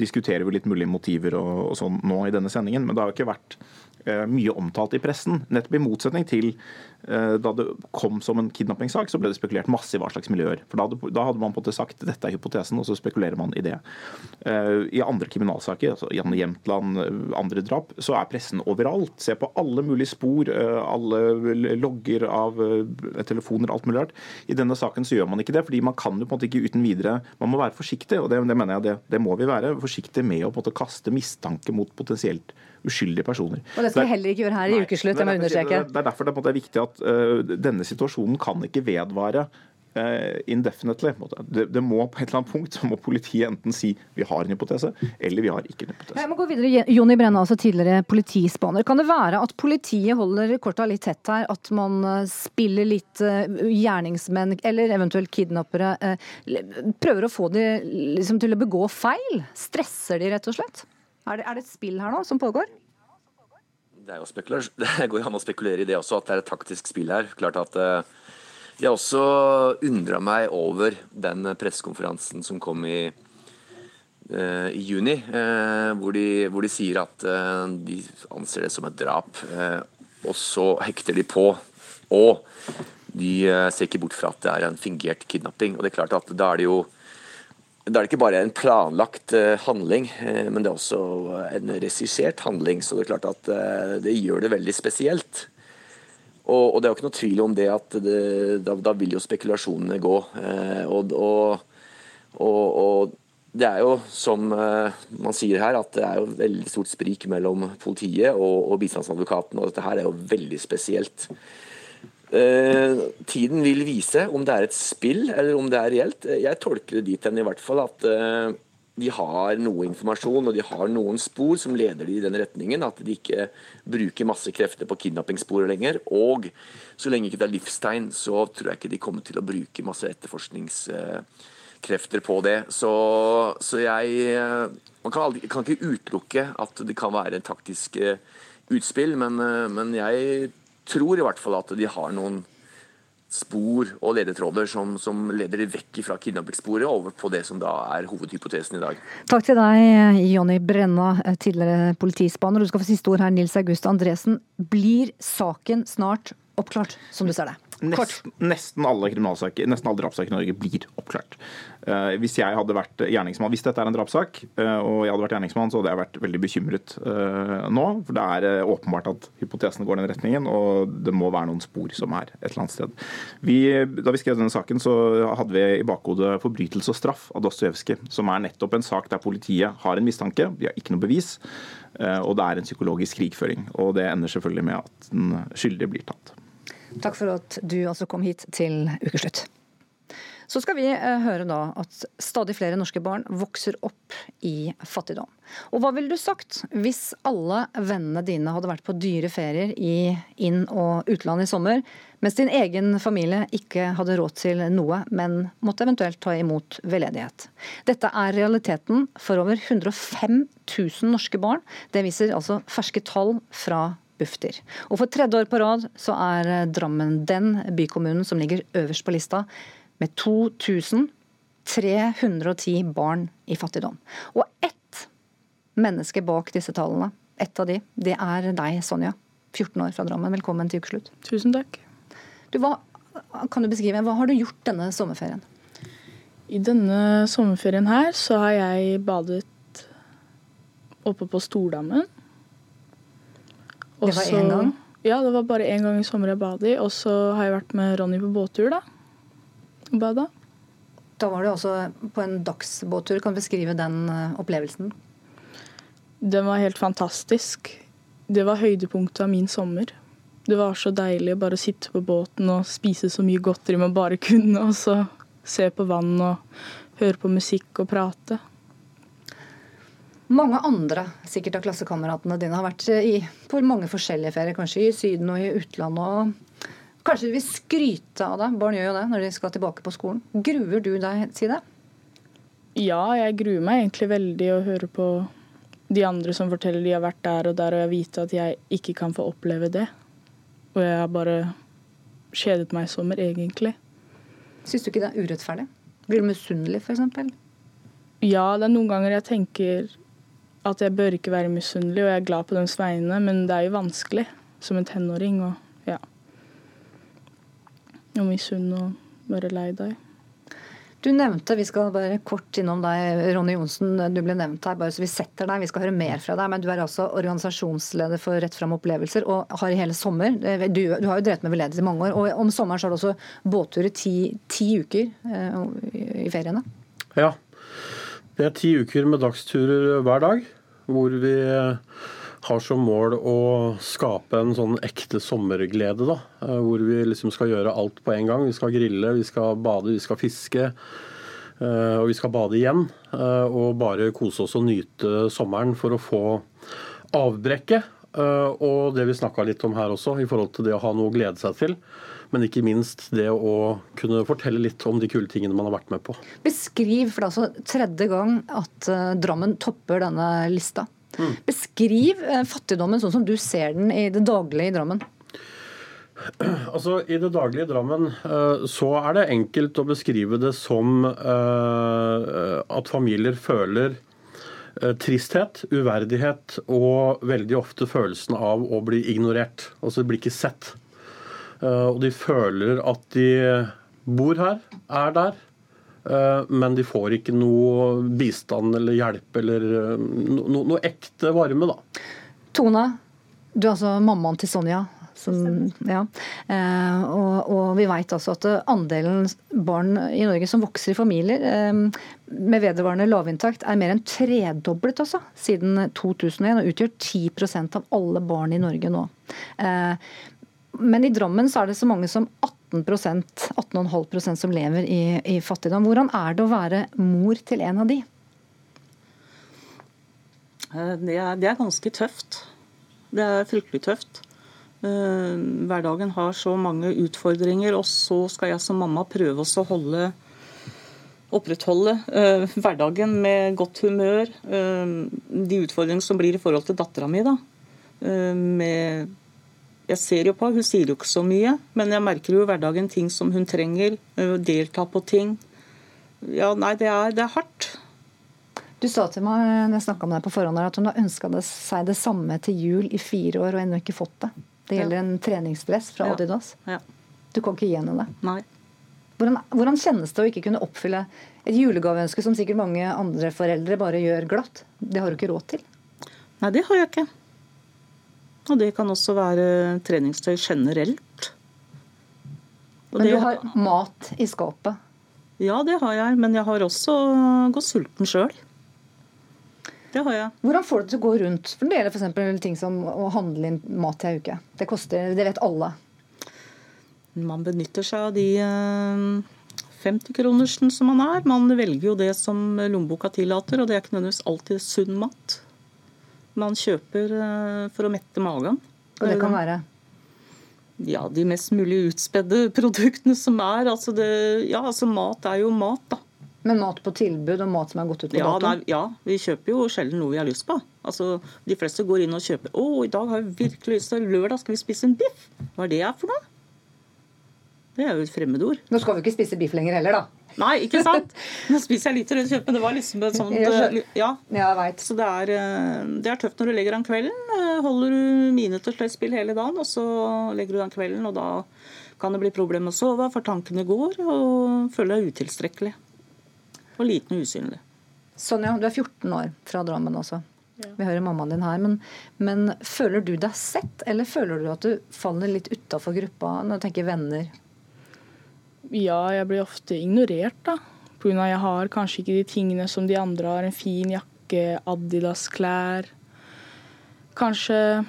diskuterer vi litt mulige motiver og, og sånn nå i denne sendingen, men det har jo ikke vært Eh, mye omtalt i pressen. Nettopp i motsetning til eh, da det kom som en kidnappingssak, så ble det spekulert masse i hva slags miljøer. For Da hadde, da hadde man på en måte sagt dette er hypotesen, og så spekulerer man i det. Eh, I andre kriminalsaker, altså Janne Jämtland, andre drap, så er pressen overalt. Se på alle mulige spor, alle logger av telefoner, alt mulig rart. I denne saken så gjør man ikke det, fordi man kan jo på en måte ikke uten videre Man må være forsiktig, og det, det mener jeg det, det må vi være. Forsiktig med å på en måte kaste mistanke mot potensielt uskyldige personer. Og Det skal vi heller ikke gjøre her i ukeslutt, det må jeg understreke. Det er derfor det er viktig at uh, denne situasjonen kan ikke vedvare uh, indefinitely. Det, det, må På et eller annet punkt så må politiet enten si vi har en hypotese, eller vi har ikke en hypotese. Jeg må gå videre. Jonny Brenna, altså tidligere politispaner. Kan det være at politiet holder korta litt tett her? At man eh, spiller litt gjerningsmenn, eller eventuelt kidnappere, prøver å få de liksom, til å begå feil? Stresser de, rett og slett? Er det, er det, et spill her nå som pågår? Det, det går jo an å spekulere i det også, at det er et taktisk spill her. Klart at uh, Jeg også undra meg over den pressekonferansen som kom i, uh, i juni, uh, hvor, de, hvor, de, sier at de anser det som et drap. og så hekter de på. Og de ser ikke bort fra at det er en fingert kidnapping. Og det er klart at da er det jo da er det ikke bare en planlagt uh, handling, uh, men det er også en regissert handling. Så det er klart at uh, det gjør det veldig spesielt. Og, og, det er jo ikke noe tvil om det at det, da, da, vil jo spekulasjonene gå. Og, og, og, det er jo som man sier her, at det er jo veldig stort sprik mellom politiet og, og bistandsadvokaten. Og dette her er jo veldig spesielt. Eh, tiden vil vise om det er et spill eller om det er reelt. Eh, jeg tolker det dit hen i hvert fall at eh, de har noe informasjon og de har noen spor som leder de i den retningen. At de ikke bruker masse krefter på kidnappingssporet lenger. Og så lenge ikke det er livstegn, så tror jeg ikke de kommer til å bruke masse etterforskningskrefter på det. Så, så jeg Man kan, aldri, kan, ikke utelukke at det kan være en taktisk utspill, men, men jeg tror i hvert fall at de har noen spor og ledetråder som, som leder vekk fra kidnappingssporet over på det som da er hovedhypotesen i dag. Takk til deg, Jonny Brenna, tidligere politispaner. Du skal få siste ord her, Nils August Andresen. Blir saken snart oppklart, som du ser det? Nesten, nesten, alle kriminalsaker, nesten alle drapssaker i Norge blir oppklart. Uh, hvis jeg hadde vært gjerningsmann, hvis dette er en drapssak, uh, og jeg hadde vært gjerningsmann, så hadde jeg vært veldig bekymret uh, nå. For det er åpenbart at hypotesene går den retningen, og det må være noen spor som er et eller annet sted. Vi, da vi skrev denne saken, så hadde vi i bakhodet 'Forbrytelse og straff' av Dostojevskij, som er nettopp en sak der politiet har en mistanke, de har ikke noe bevis, og det er en psykologisk krigføring. Og det ender selvfølgelig med at den skyldige blir tatt. Takk for at du altså kom hit til ukeslutt. Så skal vi eh, høre da at stadig flere norske barn vokser opp i fattigdom. Og hva ville du sagt hvis alle vennene dine hadde vært på dyre ferier i inn- og utland i sommer, mens din egen familie ikke hadde råd til noe, men måtte eventuelt ta imot veldedighet? Dette er realiteten for over 105 000 norske barn. Det viser altså ferske tall fra Bufdir. Og For tredje år på rad så er eh, Drammen den bykommunen som ligger øverst på lista, med 2310 barn i fattigdom. Og ett menneske bak disse tallene, ett av de, det er deg, Sonja. 14 år fra Drammen. Velkommen til ukeslutt. Tusen takk. Du, hva, kan du beskrive, hva har du gjort denne sommerferien? I denne sommerferien her så har jeg badet oppe på Stordammen. Det var én gang? Ja, det var bare én gang i sommer jeg bad i. Og så har jeg vært med Ronny på båttur, da. Og bada. Da var du også på en dagsbåttur. Kan du beskrive den eh, opplevelsen? Den var helt fantastisk. Det var høydepunktet av min sommer. Det var så deilig å bare sitte på båten og spise så mye godteri man bare kunne, og så se på vann og høre på musikk og prate. Mange andre sikkert av klassekameratene dine har vært i, på mange forskjellige ferier, kanskje i Syden og i utlandet. og Kanskje de vil skryte av det. Barn gjør jo det når de skal tilbake på skolen. Gruer du deg til det? Ja, jeg gruer meg egentlig veldig å høre på de andre som forteller de har vært der og der, og jeg vet at jeg ikke kan få oppleve det. Og jeg har bare kjedet meg i sommer, egentlig. Syns du ikke det er urettferdig? Blir du misunnelig, f.eks.? Ja, det er noen ganger jeg tenker at jeg bør ikke være misunnelig, og jeg er glad på deres vegne, men det er jo vanskelig som en tenåring å ja. Misunne og være lei deg. Du nevnte, vi skal bare kort innom deg, Ronny Johnsen. Du ble nevnt her, bare så vi setter deg. Vi skal høre mer fra deg. Men du er altså organisasjonsleder for Rett fram opplevelser og har i hele sommer Du, du har jo drevet med veldedighet i mange år. Og om sommeren så har du også båttur i ti, ti uker eh, i feriene? Ja. Det er ti uker med dagsturer hver dag, hvor vi har som mål å skape en sånn ekte sommerglede. da, eh, Hvor vi liksom skal gjøre alt på en gang. Vi skal grille, vi skal bade, vi skal fiske. eh, Og vi skal bade igjen. eh, Og bare kose oss og nyte sommeren for å få avbrekket. Og det vi snakka litt om her også, i forhold til det å ha noe å glede seg til. Men ikke minst det å kunne fortelle litt om de kule tingene man har vært med på. Beskriv, for det er altså tredje gang at eh, Drammen topper denne lista. Beskriv eh, fattigdommen sånn som du ser den i det daglige i Drammen. Altså, I det daglige i Drammen eh, så er det enkelt å beskrive det som at familier føler tristhet, uverdighet og veldig ofte følelsen av å bli ignorert. Altså de blir ikke sett. Eh, Og de føler at de bor her, er der, eh, men de får ikke noe bistand eller hjelp eller eh, no, no, noe ekte varme, da. Tone, du er altså mammaen til Sonja. Som, ja. eh, og, og vi vet altså at andelen barn i Norge som vokser i familier eh, med vedvarende lavinntekt, er mer enn tredoblet altså, siden 2001 og utgjør 10% av alle barn i Norge nå. Eh, men i Drammen så er det så mange som 18% 18,5% som lever i, i fattigdom. Hvordan er det å være mor til en av de? Eh, Det er, det er ganske tøft. Det er fryktelig tøft. Eh, Hverdagen har så mange utfordringer, og så skal jeg som mamma prøve å holde opprettholde eh, hverdagen med godt humør. De utfordringene som blir i forhold til dattera mi. da. Med jeg ser jo på, Hun sier jo ikke så mye, men jeg merker jo i hverdagen ting som hun trenger. eh, Delta på ting. Ja, nei, det er, det er hardt. Du sa til meg når jeg med deg på forhånd at hun har ønska seg det samme til jul i fire år og ennå ikke fått det. Det gjelder en treningsdress fra Ja. Adidas. Ja. Du kan ikke gi henne det. Nei. Hvordan, hvordan kjennes det å ikke kunne oppfylle et julegaveønske som sikkert mange andre foreldre bare gjør glatt? Det har du ikke råd til. Nei, det har jeg ikke. Og det kan også være treningstøy generelt. Og Men du har mat i skapet. Ja, det har jeg, men jeg har også gått sulten sjøl. Det har jeg. Hvordan får du det til å gå rundt? For Det gjelder f.eks. ting som å handle inn mat til ei uke. Det koster, det vet alle. Man benytter seg av de eh, 50-kronersen som man er. Man velger jo det som lommeboka tillater, og det er ikke nødvendigvis alltid sunn mat. Man kjøper eh, for å mette magen. Og det kan være? Ja, de mest mulig utspedde produktene som er. Altså det, ja, altså mat er jo mat, da. Men mat på tilbud og mat som er gått ut på Ja, dato? nei, ja, vi kjøper jo sjelden noe vi har lyst på. Altså, De fleste går inn og kjøper 'Å, i dag har jeg virkelig lyst til Lørdag skal vi spise en biff'. Hva er det for noe? Det er jo et fremmedord. Nå skal vi ikke spise biff lenger heller, da. Nei, ikke sant? Nå spiser jeg litt rødt kjøtt, men det var liksom et sånt skjønner. Ja. jeg Så det er, eh, det er tøft når du legger an kvelden. Eh, Holder du mine til slett spill hele dagen, og så legger du an kvelden, og da kan det bli problemer med å sove, for tankene går, og føler deg utilstrekkelig. Og liten og usynlig. Sonja, du er 14 år fra Drammen også. Vi hører mammaen din her. Men, men, føler du deg sett, eller føler du at du faller litt utafor gruppa når du tenker venner? Ja, jeg blir ofte ignorert, da. Pga. jeg har kanskje ikke de tingene som de andre har. En fin jakke, Adidas-klær. Kanskje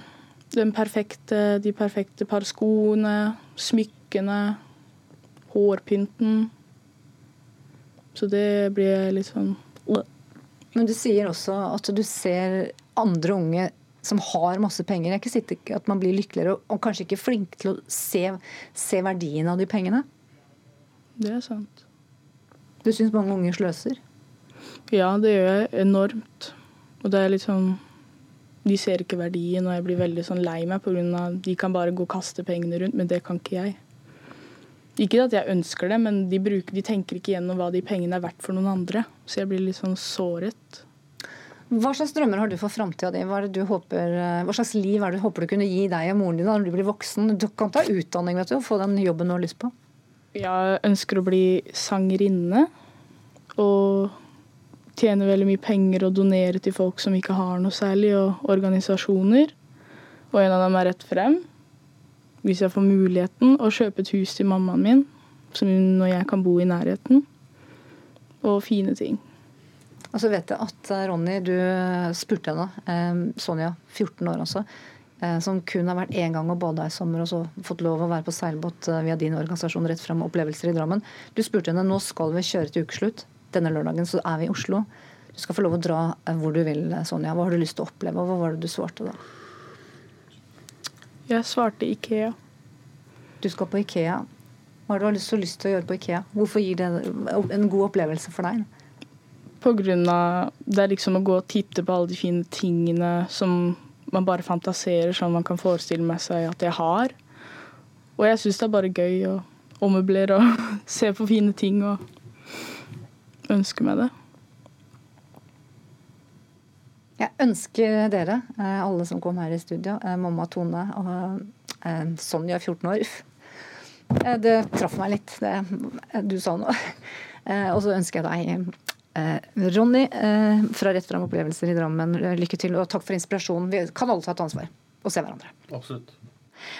perfekte, de perfekte par skoene, smykkene, hårpynten. Så det blir litt sånn men du sier også at du ser andre unge som har masse penger. Jeg er ikke sikker at man blir lykkeligere og kanskje ikke flink til å se, se verdien av de pengene. Det er sant. Du syns mange unge sløser? Ja, det gjør jeg enormt. Og det er litt sånn De ser ikke verdien, og jeg blir veldig sånn lei meg pga. de kan bare gå og kaste pengene rundt, men det kan ikke jeg. Ikke at jeg ønsker det, men de, bruker, de tenker ikke gjennom hva de pengene er verdt for noen andre. Så jeg blir litt sånn såret. Hva slags drømmer har du for framtida di? Hva, hva, slags liv er det du håper du kunne gi deg og moren din når du blir voksen? Du kan ta utdanning vet du, og få den jobben du har lyst på. Jeg ønsker å bli sangerinne. Og tjene veldig mye penger og donere til folk som ikke har noe særlig, og organisasjoner. Og en av dem er Rett Frem hvis jeg får muligheten, å kjøpe et hus til mammaen min, som når jeg kan bo i nærheten. Og fine ting. Og så vet jeg at eh, Ronny, du spurte henne, eh, Sonja, 14 år altså, som kun har vært én gang og bada i sommer og så fått lov å være på seilbåt via din organisasjon Rett frem opplevelser i Drammen. Du spurte henne nå skal vi kjøre til ukeslutt. Denne lørdagen så er vi i Oslo. Du skal få lov å dra hvor du vil, Sonja. Hva har du lyst til å oppleve? og Hva var det du svarte da? Jeg svarte Ikea. Du skal på Ikea. Hva har du så lyst til å gjøre på Ikea? Hvorfor gir det en god opplevelse for deg? På grunn av Det er liksom å gå og titte på alle de fine tingene som man bare fantaserer sånn man kan forestille meg seg at jeg har. Og jeg syns det er bare gøy å ommøblere og se på fine ting og ønske meg det. Jeg ønsker dere, eh, alle som kom her i studio, eh, mamma Tone og eh, Sonja, 14 år Det traff meg litt, det du sa nå. Og så ønsker jeg deg Ronny fra Rett fram opplevelser i Drammen, lykke til og takk for inspirasjonen. Vi kan alle ta et ansvar og se hverandre. Absolutt.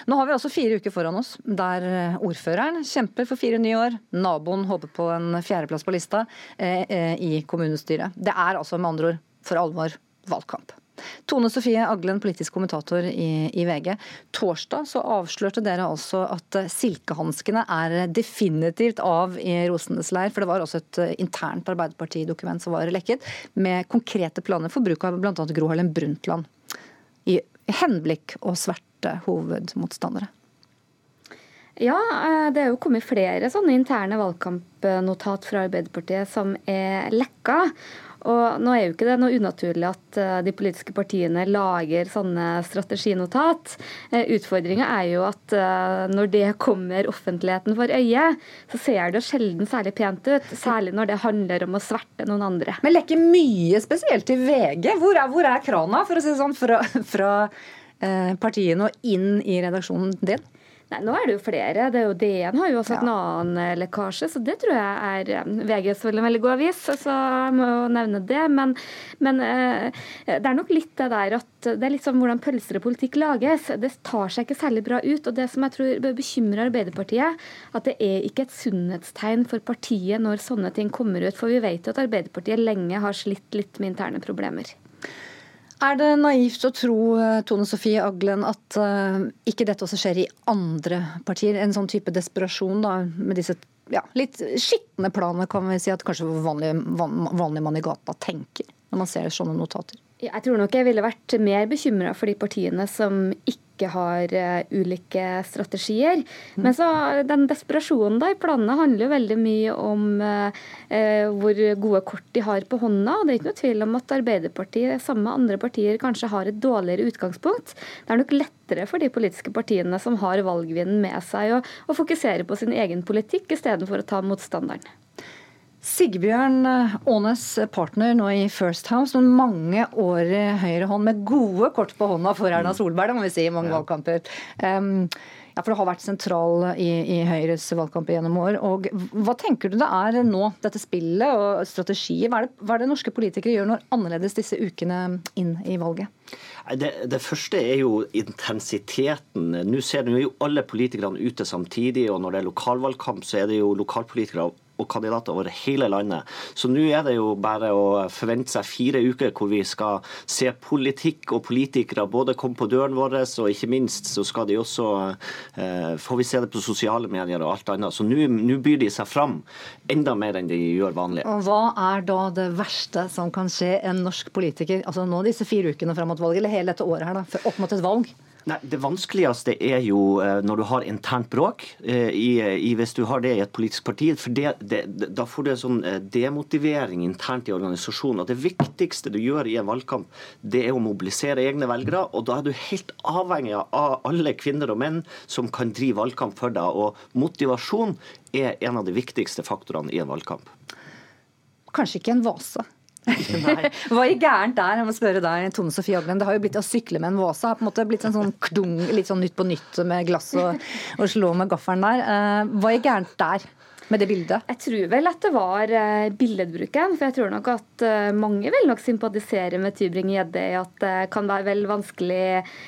Nå har vi altså fire uker foran oss der ordføreren kjemper for fire nye år. Naboen håper på en fjerdeplass på lista i kommunestyret. Det er altså med andre ord for alvor valgkamp. Tone Sofie Aglen, politisk kommentator i, i, VG. Torsdag så avslørte dere altså at silkehanskene er definitivt av i Rosenes leir. For det var også et internt Arbeiderpartidokument som var lekket, med konkrete planer for bruk av bl.a. Gro Harlem Brundtland i henblikk å sverte hovedmotstandere. Ja, eh, det er jo kommet flere sånne interne valgkampnotat fra Arbeiderpartiet som er lekka. Og nå er jo ikke det noe unaturlig at eh, de politiske partiene lager sånne strateginotat. Eh, Utfordringa er jo at eh, når det kommer offentligheten for øye, så ser det sjelden særlig pent ut. Særlig når det handler om å sverte noen andre. Men lekker mye spesielt i VG. Hvor er, hvor er krana, for å si det sånn, fra, fra partiene og inn i redaksjonen din? Nei, Nå er det jo flere. Det er jo DN har jo også ja. en annen eh, lekkasje, så det tror jeg er VGs veldig, veldig god avis, så jeg må jo nevne det. Men, men eh, det er nok litt det der at det er litt sånn hvordan pølser og politikk lages. Det tar seg ikke særlig bra ut. Og det som jeg tror bør bekymre Arbeiderpartiet, at det er ikke et sunnhetstegn for partiet når sånne ting kommer ut. For vi vet jo at Arbeiderpartiet lenge har slitt litt med interne problemer. Er det naivt å tro eh, Tone Sofie Aglen, at uh, ikke dette også skjer i andre partier? En sånn type desperasjon da, med disse ja, litt skitne planene, kan vi si at kanskje vanlig, van, vanlig mann i gata tenker når man ser sånne notater? Jeg tror nok jeg ville vært mer bekymra for de partiene som ikke ikke har uh, ulike strategier. Men så den desperasjonen da i planene handler jo veldig mye om uh, uh, hvor gode kort de har på hånda. og Det er ikke noe tvil om at Arbeiderpartiet, sammen med andre partier, kanskje har et dårligere utgangspunkt. Det er nok lettere for de politiske partiene som har valgvinden med seg, å fokusere på sin egen politikk istedenfor å ta motstanderen. Sigbjørn Aanes partner nå i First House, men mange år i høyre hånd med gode kort på hånda for Erna Solberg, det må vi si, i mange ja. valgkamper. Um, ja, for det har vært sentral i, i Høyres valgkamp gjennom år. Og Hva tenker du det er nå, dette spillet og strategiet? Hva er, det, hva er det norske politikere gjør når annerledes disse ukene inn i valget? Det, det, første er jo intensiteten. Nå ser du jo alle politikerne ute samtidig, og når det er lokalvalgkamp, så er det jo lokalpolitikere og kandidater over hele landet. Så nå er det jo bare å forvente seg fire uker hvor vi skal se politikk og politikere både komme på døren vår, og ikke minst så skal de også eh, Får vi se det på sosiale medier og alt annet. Så nå byr de seg fram enda mer enn de gjør vanlig. Og Hva er da det verste som kan skje en norsk politiker, altså nå disse fire ukene fram mot valget, eller hele dette året her, da, opp mot et valg? Nei, Det vanskeligste er jo eh, når du har internt bråk, eh, i, i, hvis du har det i et politisk parti. for det, det, Da får du en sånn eh, demotivering internt i organisasjonen. og Det viktigste du gjør i en valgkamp, det er å mobilisere egne velgere. og Da er du helt avhengig av alle kvinner og menn som kan drive valgkamp for deg. og Motivasjon er en av de viktigste faktorene i en valgkamp. Kanskje ikke en vase? Hva gikk gærent der? Jeg må spørre deg, Tone Sofie Aglen. Det har jo blitt å sykle med en våse. Har på en måte blitt en sånn klung, litt sånn Nytt på nytt med glass og, og slå med gaffelen der. Eh, hva gikk gærent der? Med det bildet? Jeg tror vel at det var uh, billedbruken. For jeg tror nok at uh, mange vil nok sympatisere med Tybring-Gjedde i at det kan være vel vanskelig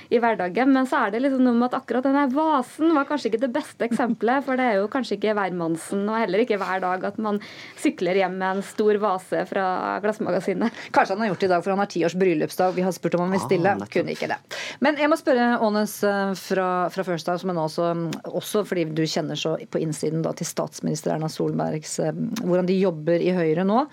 i hverdagen. Men så er det liksom noe med at akkurat denne vasen var kanskje ikke det beste eksempelet. For det er jo kanskje ikke hvermannsen, og heller ikke hver dag, at man sykler hjem med en stor vase fra Glassmagasinet. Kanskje han har gjort det i dag, for han har tiårs bryllupsdag. Vi har spurt om han vil stille. Ah, Kunne ikke det. Men jeg må spørre Aanes eh, fra, fra First House, men også, også fordi du kjenner så på innsiden da, til statsminister statsminister Erna Solbergs eh, Hvordan de jobber i Høyre nå.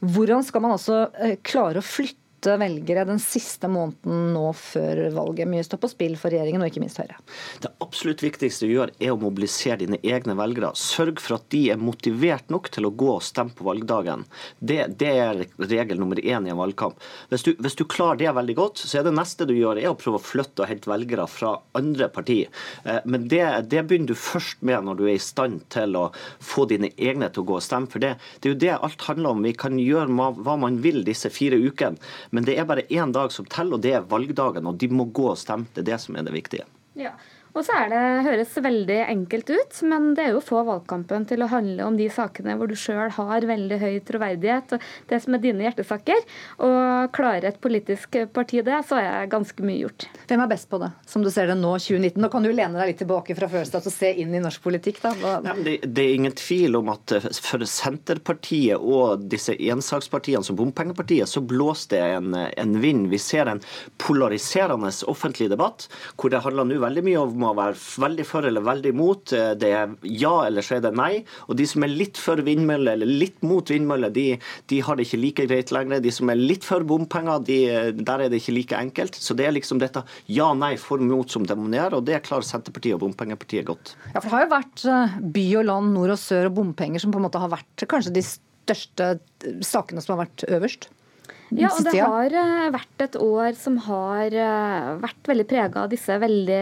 Hvordan skal man altså klare å flytte velgere den siste måneden nå før valget. Mye står på spill for regjeringen, og ikke minst Høyre. Det absolutt viktigste du gjør, er å mobilisere dine egne velgere. Sørg for at de er motivert nok til å gå og stemme på valgdagen. Det, det er regel nummer én i en valgkamp. Hvis du, hvis du, klarer det veldig godt, så er det neste du gjør, er å prøve å flytte og hente velgere fra andre partier. Eh, men det, det, begynner du først med når du er i stand til å få dine egne til å gå og stemme. For det, det er jo det alt handler om. Vi kan gjøre hva man vil disse fire ukene. Men det er bare én dag som teller, og det er valgdagen. Og de må gå og stemme. Det er det som er det viktige. Ja. Og så er det, høres veldig enkelt ut, men det er jo å få valgkampen til å handle om de sakene hvor du sjøl har veldig høy troverdighet, og det som er dine hjertesaker. Og klarer et politisk parti det, så er ganske mye gjort. Hvem er best på det, som du ser det nå, 2019? Nå kan du lene deg litt tilbake fra Følstad og se inn i norsk politikk, da. Ja, det, det, er ingen tvil om at eh, for Senterpartiet og disse ensakspartiene som bompengepartiet, så blåser det en, en vind. Vi ser en polariserende offentlig debatt, hvor det handler nå veldig mye om må være veldig for eller veldig mot. Eh, det er ja, eller så er det nei. Og de som er litt for vindmøller eller litt mot vindmøller, de, de, har det ikke like greit lenger. De som er litt for bompenger, de, der er det ikke like enkelt. Så det er liksom dette ja, nei, for, mot som demonerer, og det klarer Senterpartiet og Bompengepartiet godt. Ja, for det har jo vært eh, by og land, nord og sør og bompenger som på en måte har vært kanskje de største sakene som har vært øverst? Ja, og det har eh, vært et år som har eh, vært veldig prega av disse veldig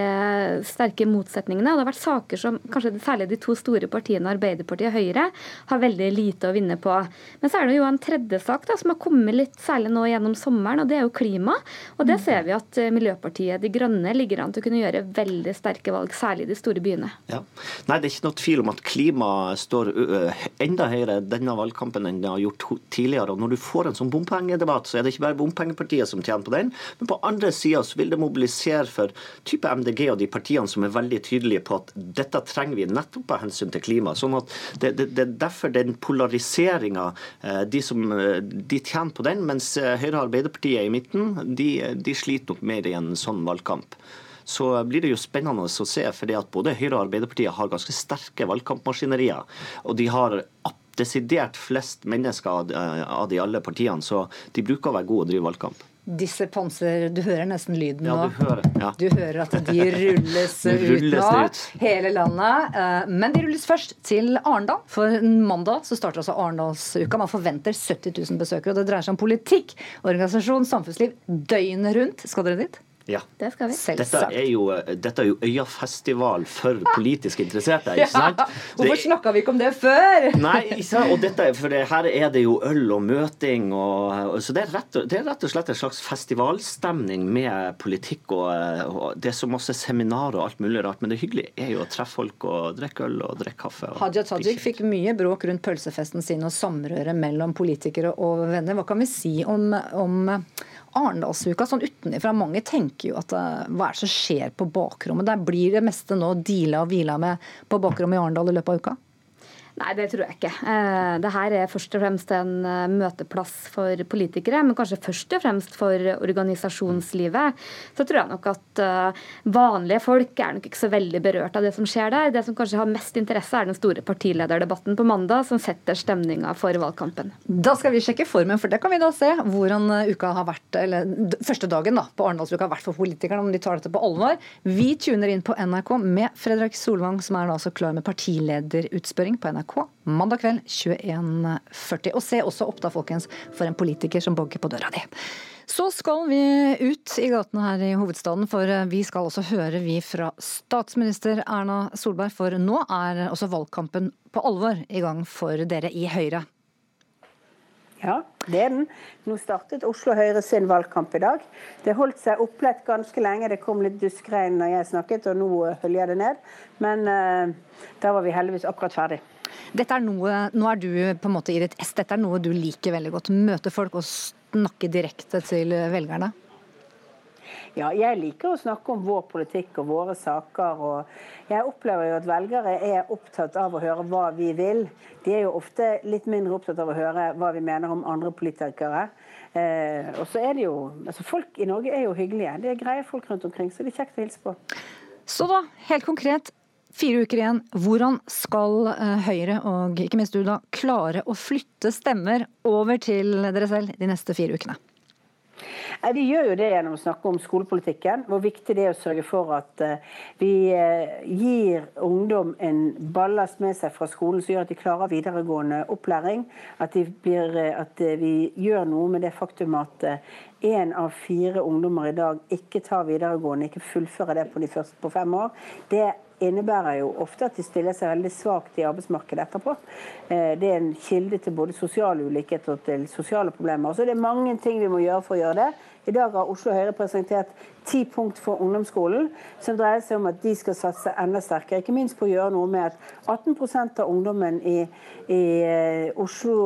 sterke motsetningene. Og det har vært saker som kanskje særlig de to store partiene, Arbeiderpartiet og Høyre, har veldig lite å vinne på. Men så er det jo en tredje sak da, som har kommet litt særlig nå gjennom sommeren, og det er jo klima. Og det ser vi at eh, Miljøpartiet De Grønne ligger an til å kunne gjøre veldig sterke valg, særlig i de store byene. Ja. Nei, det er ikke noe tvil om at klima står enda høyere denne valgkampen enn det har gjort tidligere. Og når du får en sånn bompengedebatt, stat, så er det ikke bare bompengepartiet som tjener på den. Men på andre sida vil det mobilisere for type MDG og de partiene som er veldig tydelige på at dette trenger vi nettopp av hensyn til klima. Sånn at det, det, det er derfor den polariseringa eh, de, som, de tjener på den, mens eh, Høyre og Arbeiderpartiet i midten, de, de sliter nok mer i en sånn valgkamp så blir det jo spennende å se. fordi at Både Høyre og Arbeiderpartiet har ganske sterke valgkampmaskinerier. Og de har desidert flest mennesker av de alle partiene, så de bruker å være gode å drive valgkamp. Disse panser, Du hører nesten lyden ja, nå. Du hører, ja. du hører at de rulles, rulles ut nå, ut. hele landet. Eh, men de rulles først til Arendal. For mandag så starter altså Arendalsuka. Man forventer 70 000 besøkere. og Det dreier seg om politikk, organisasjon, samfunnsliv døgnet rundt. Skal dere dit? Ja. Det skal vi. Dette er, jo, dette er jo Øyafestival for politisk interesserte, ikke sant? Hvorfor snakka vi ikke om det før? Nei, og dette, for det, her er det jo øl og møting. Og, så det er, rett, det er, rett, og slett en slags festivalstemning med politikk. Og, og det er så masse seminarer og alt mulig rart. Men det hyggelige er jo å treffe folk og drikke øl og drikke kaffe. Og Hadia Tajik fikk mye bråk rundt pølsefesten sin og samrøret mellom politikere og venner. Hva kan vi si om, om Arendalsuka sånn utenfra. Mange tenker jo at uh, hva er det som skjer på bakrommet? Der blir det meste nå deala og hvila med på bakrommet i Arendal i løpet av uka? Nei, det tror jeg ikke. Eh, det her er først og fremst en eh, møteplass for politikere, men kanskje først og fremst for organisasjonslivet. Så tror jeg nok at eh, vanlige folk er nok ikke så veldig berørt av det som skjer der. Det som kanskje har mest interesse, er den store partilederdebatten på mandag, som setter stemninga for valgkampen. Da skal vi sjekke formen, for det kan vi da se hvordan uka har vært, eller første dagen da, på Arendalsuka har vært for politikerne, om de tar dette på alvor. Vi tuner inn på NRK med Fredrik Solvang, som er da altså klar med partilederutspørring på NRK NRK mandag kveld 21.40. Og se også opp da, folkens, for en politiker som banker på døra di. Så skal vi ut i gatene her i hovedstaden, for vi skal også høre vi fra statsminister Erna Solberg. For nå er også valgkampen på alvor i gang for dere i Høyre. Ja, det er den. Nå startet Oslo Høyre sin valgkamp i dag. Det holdt seg opplett ganske lenge. Det kom litt duskregn når jeg snakket, og nå høljer det ned. Men uh, da var vi heldigvis akkurat ferdig. Dette er noe, nå er du på en måte i ditt ess, dette er noe du liker veldig godt. Møte folk og snakke direkte til velgerne? Ja, jeg liker å snakke om vår politikk og våre saker. og Jeg opplever jo at velgere er opptatt av å høre hva vi vil. De er jo ofte litt mindre opptatt av å høre hva vi mener om andre politikere. Eh, og så er det jo, altså Folk i Norge er jo hyggelige. Det er greie folk rundt omkring, så det er kjekt å hilse på. Så da, helt konkret, Fire uker igjen. Hvordan skal eh, Høyre og ikke minst du da klare å flytte stemmer over til dere selv de neste fire ukene? Vi gjør jo det gjennom å snakke om skolepolitikken. Hvor viktig det er å sørge for at eh, vi eh, gir ungdom en ballast med seg fra skolen som gjør at de klarer videregående opplæring. At, blir, at vi gjør noe med det faktum at én av fire ungdommer i dag ikke tar videregående, ikke fullfører det på de første på fem år. Det innebærer jo ofte at de stiller seg veldig svakt i arbeidsmarkedet etterpå. Eh, det er en kilde til både sosial ulikhet og til sosiale problemer. Så det er mange ting vi må gjøre for å gjøre det. I dag har Oslo Høyre presentert ti punkt for ungdomsskolen, som dreier seg om at de skal satse enda sterkere. Ikke minst på å gjøre noe med at 18% av ungdommen i, i eh, Oslo,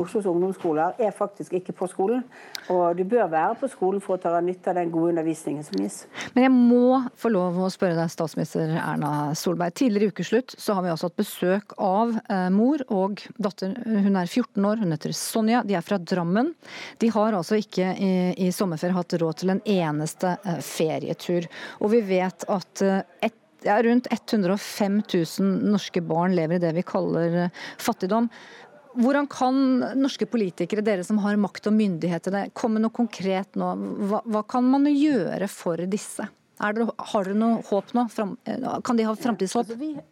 Oslos ungdomsskoler er faktisk ikke på skolen. Og du bør være på skolen for å ta nytte av den gode undervisningen som gis. Men jeg må få lov å spørre deg, statsminister Erna Solberg. Tidligere i ukeslutt så har vi også hatt besøk av eh, mor og datter. Hun er 14 år, hun heter Sonja. De er fra Drammen. De har altså ikke i, i sommerferie hatt råd til en eneste eh, ferietur. Og vi vet at eh, et, ja, rundt 105 000 norske barn lever i det vi kaller eh, fattigdom. Hvordan kan norske politikere, dere som har makt og myndigheter, komme noe konkret nå? Hva, hva kan man gjøre for disse? Det, har dere noe håp nå? kan de ha framtidshåp? Altså,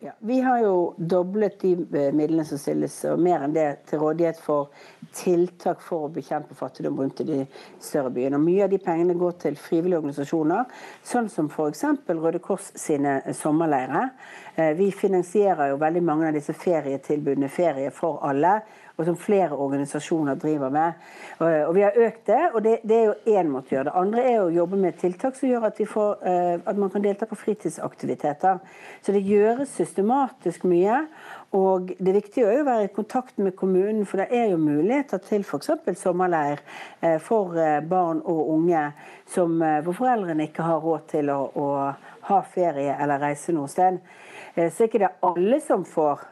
ja, vi har jo doblet de eh, midlene som stilles, og mer enn det, til rådighet for tiltak for å bekjempe fattigdom rundt i de større byene. Og Mye av de pengene går til frivillige organisasjoner, sånn som f.eks. Røde Kors sine eh, sommerleirer. Eh, vi finansierer jo veldig mange av disse ferietilbudene, Ferie for alle, og som flere organisasjoner driver med. Og Vi har økt det, og det, det er jo én måte å gjøre det. andre er å jobbe med tiltak som gjør at, får, eh, at, man kan delta på fritidsaktiviteter. Så det gjøres systematisk mye. Og det viktige er jo å være i kontakt med kommunen, for det er jo muligheter til f.eks. sommerleir eh, for eh, barn og unge som, hvor foreldrene ikke har råd til å, å ha ferie eller reise noe sted. Så ikke det er alle som får,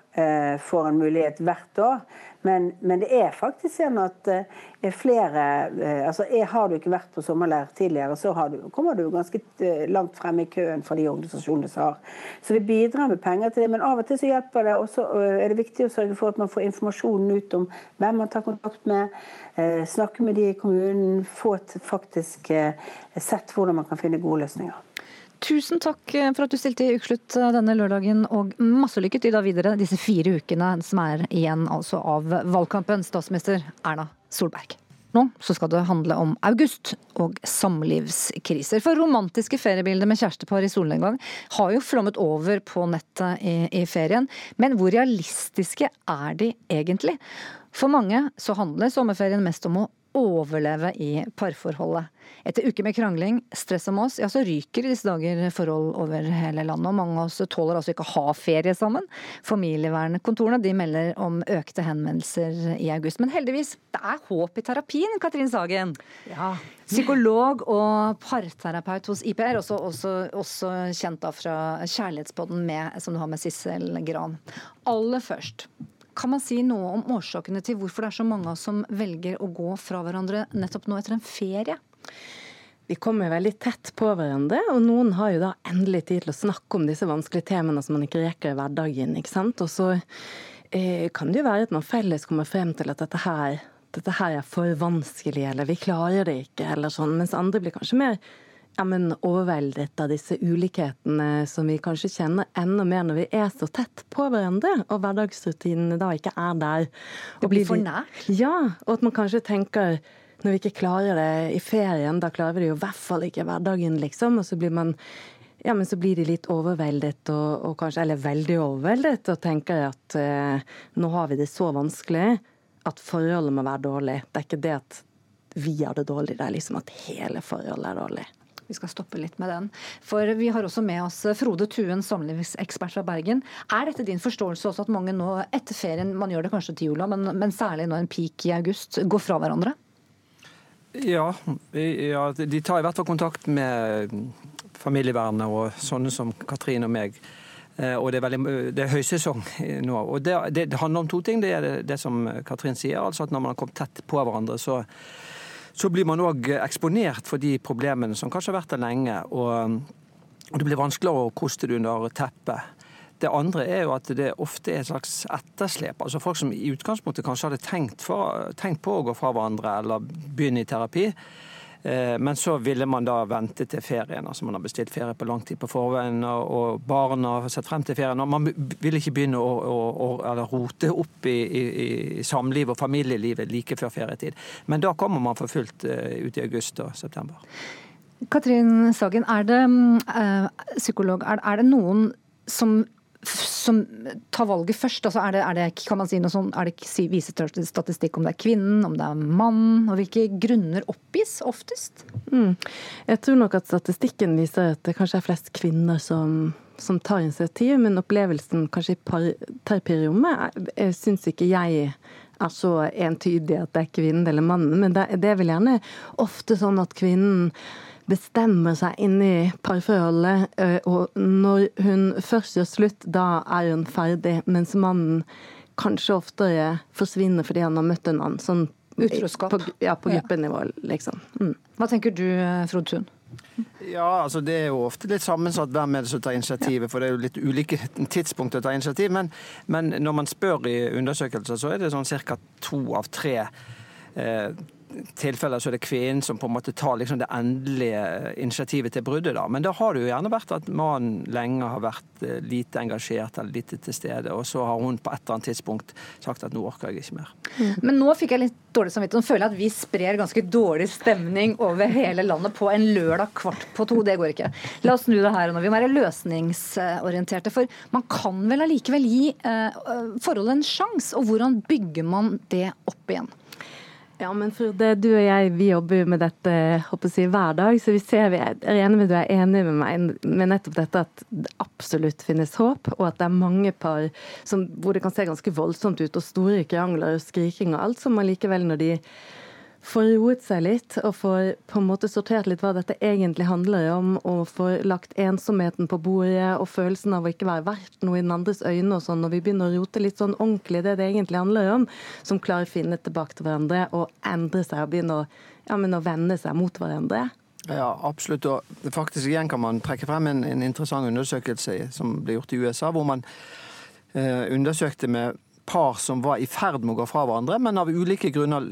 får en mulighet hvert år. Men, men, det er faktisk sånn at uh, flere uh, altså Har du ikke vært på sommerleir tidligere, så du, kommer du ganske uh, langt frem i køen for de organisasjonene som har. Så vi bidrar med penger til det. Men av og til så hjelper det også, er det viktig å sørge for at man får informasjonen ut om hvem man tar kontakt med. snakke med de i kommunen. Få faktisk sett hvordan man kan finne gode løsninger. Tusen takk for at du stilte i Ukeslutt denne lørdagen, og masse lykke til da videre disse fire ukene som er igjen altså av valgkampen, statsminister Erna Solberg. nå så skal det handle om august og samlivskriser. For romantiske feriebilder med kjærestepar i solnedgang har jo flommet over på nettet i, i ferien. Men hvor realistiske er de egentlig? For mange så handler sommerferien mest om å overleve i parforholdet. Etter uker med krangling, stress og mas, ja så ryker i disse dager forhold over hele landet. Og mange av oss tåler altså ikke å ha ferie sammen. Familievernkontorene de melder om økte henvendelser i august. Men heldigvis, det er håp i terapien, Katrin Sagen. Ja. Psykolog og parterapeut hos IPR, også, også, også kjent da fra Kjærlighetspodden med, som du har med Sissel Gran. Aller først, kan man si noe om årsakene til hvorfor det er så mange som velger å gå fra hverandre nettopp nå etter en ferie? Vi kommer veldig tett på hverandre, og noen har jo da endelig tid til å snakke om disse vanskelige temaene som man ikke rekker i hverdagen. ikke sant? Og så eh, kan det jo være at man felles kommer frem til at dette her, dette her er for vanskelig, eller vi klarer det ikke, eller sånn. Mens andre blir kanskje mer ja, men overveldet av disse ulikhetene som vi kanskje kjenner enda mer når vi er så tett på hverandre, og hverdagsrutinene da ikke er der. det blir for nær? Ja, og at man kanskje tenker når vi ikke klarer det i ferien, da klarer vi det jo i hvert fall ikke i hverdagen, liksom. Og så blir man ja, men så blir de litt overveldet, og, og kanskje, eller veldig overveldet, og tenker at eh, nå har vi det så vanskelig at forholdet må være dårlig. Det er ikke det at vi har det dårlig, det er liksom at hele forholdet er dårlig. Vi skal stoppe litt med den. For vi har også med oss Frode Tuen, samlivsekspert fra Bergen. Er dette din forståelse også at mange nå etter ferien, man gjør det kanskje til jula, men, men særlig nå en peak i august, går fra hverandre? Ja, ja, de tar i hvert fall kontakt med familievernet og sånne som Katrin og meg. Eh, og det er, veldig, det er høysesong nå. Og det, det, handler om to ting. Det er det, det som Katrin sier, altså at når man har kommet tett på hverandre, så så blir man òg eksponert for de problemene som kanskje har vært der lenge. Og, og det blir vanskeligere å koste det under teppet. Det andre er jo at det ofte er et slags etterslep. Altså Folk som i utgangspunktet kanskje hadde tenkt, for, tenkt på å gå fra hverandre eller begynne i terapi, Eh, men så ville man da vente til ferien. altså Man har bestilt ferie på lang tid på forveien, og barna har sett frem til ferien. og Man vil ikke begynne å, å, å rote opp i, i, i samliv og familielivet like før ferietid. Men da kommer man for fullt eh, ut i august og september. Katrin Sagen, er det, uh, psykolog, er, er det noen som som tar valget først? Altså er, det, er det, kan man si noe sånn, er det viser statistikk om det er kvinnen, om det er mann? Og hvilke grunner oppgis oftest? Mm. Jeg tror nok at statistikken viser at det kanskje er flest kvinner som, som tar initiativ, men opplevelsen kanskje i terapirommet syns ikke jeg er så entydig at det er kvinnen eller mannen. Men det, det er vel gjerne ofte sånn at kvinnen bestemmer seg inni parforholdet, og når hun først gjør slutt, da er hun ferdig, mens mannen kanskje oftere forsvinner fordi han har møtt en annen. Sånn, Utroskap. På, ja, på gruppenivå, liksom. Mm. Hva tenker du, Frode Thun? Ja, altså Det er jo ofte litt sammensatt hvem er det som tar initiativet, for det er jo litt ulike tidspunkter å ta initiativ. Men, men når man spør i undersøkelser, så er det sånn ca. to av tre eh, tilfeller så er det kvinnen som på en måte tar liksom det endelige initiativet til bruddet. da. Men da har det jo gjerne vært at mannen lenge har vært eh, lite engasjert eller lite til stede, og så har hun på et eller annet tidspunkt sagt at nå orker jeg ikke mer. Mm. Men nå fikk jeg litt dårlig samvittighet. Nå føler jeg at vi sprer ganske dårlig stemning over hele landet på en lørdag kvart på to. Det går ikke. La oss snu det her og nå. Vi må være løsningsorienterte. For man kan vel allikevel gi eh, forholdet en sjanse. Og hvordan bygger man det opp igjen? Ja, men for det, Du og jeg vi jobber jo med dette håper jeg, hver dag, så vi ser vi er enig med du er enig med meg med nettopp dette at det absolutt finnes håp, og at det er mange par som, hvor det kan se ganske voldsomt ut, og store krangler og skriking og alt, som allikevel når de får roet seg litt og får på en måte sortert litt hva dette egentlig handler om, og får lagt ensomheten på bordet og følelsen av å ikke være verdt noe i den andres øyne og sånn, når vi begynner å rote litt sånn ordentlig det det egentlig handler om, som klarer å finne tilbake til hverandre og endre seg og begynne å, ja, å vende seg mot hverandre. Ja, absolutt. Og faktisk igjen kan man trekke frem en, en interessant undersøkelse som ble gjort i USA, hvor man eh, undersøkte med par som var i ferd med å gå fra hverandre, men av ulike grunner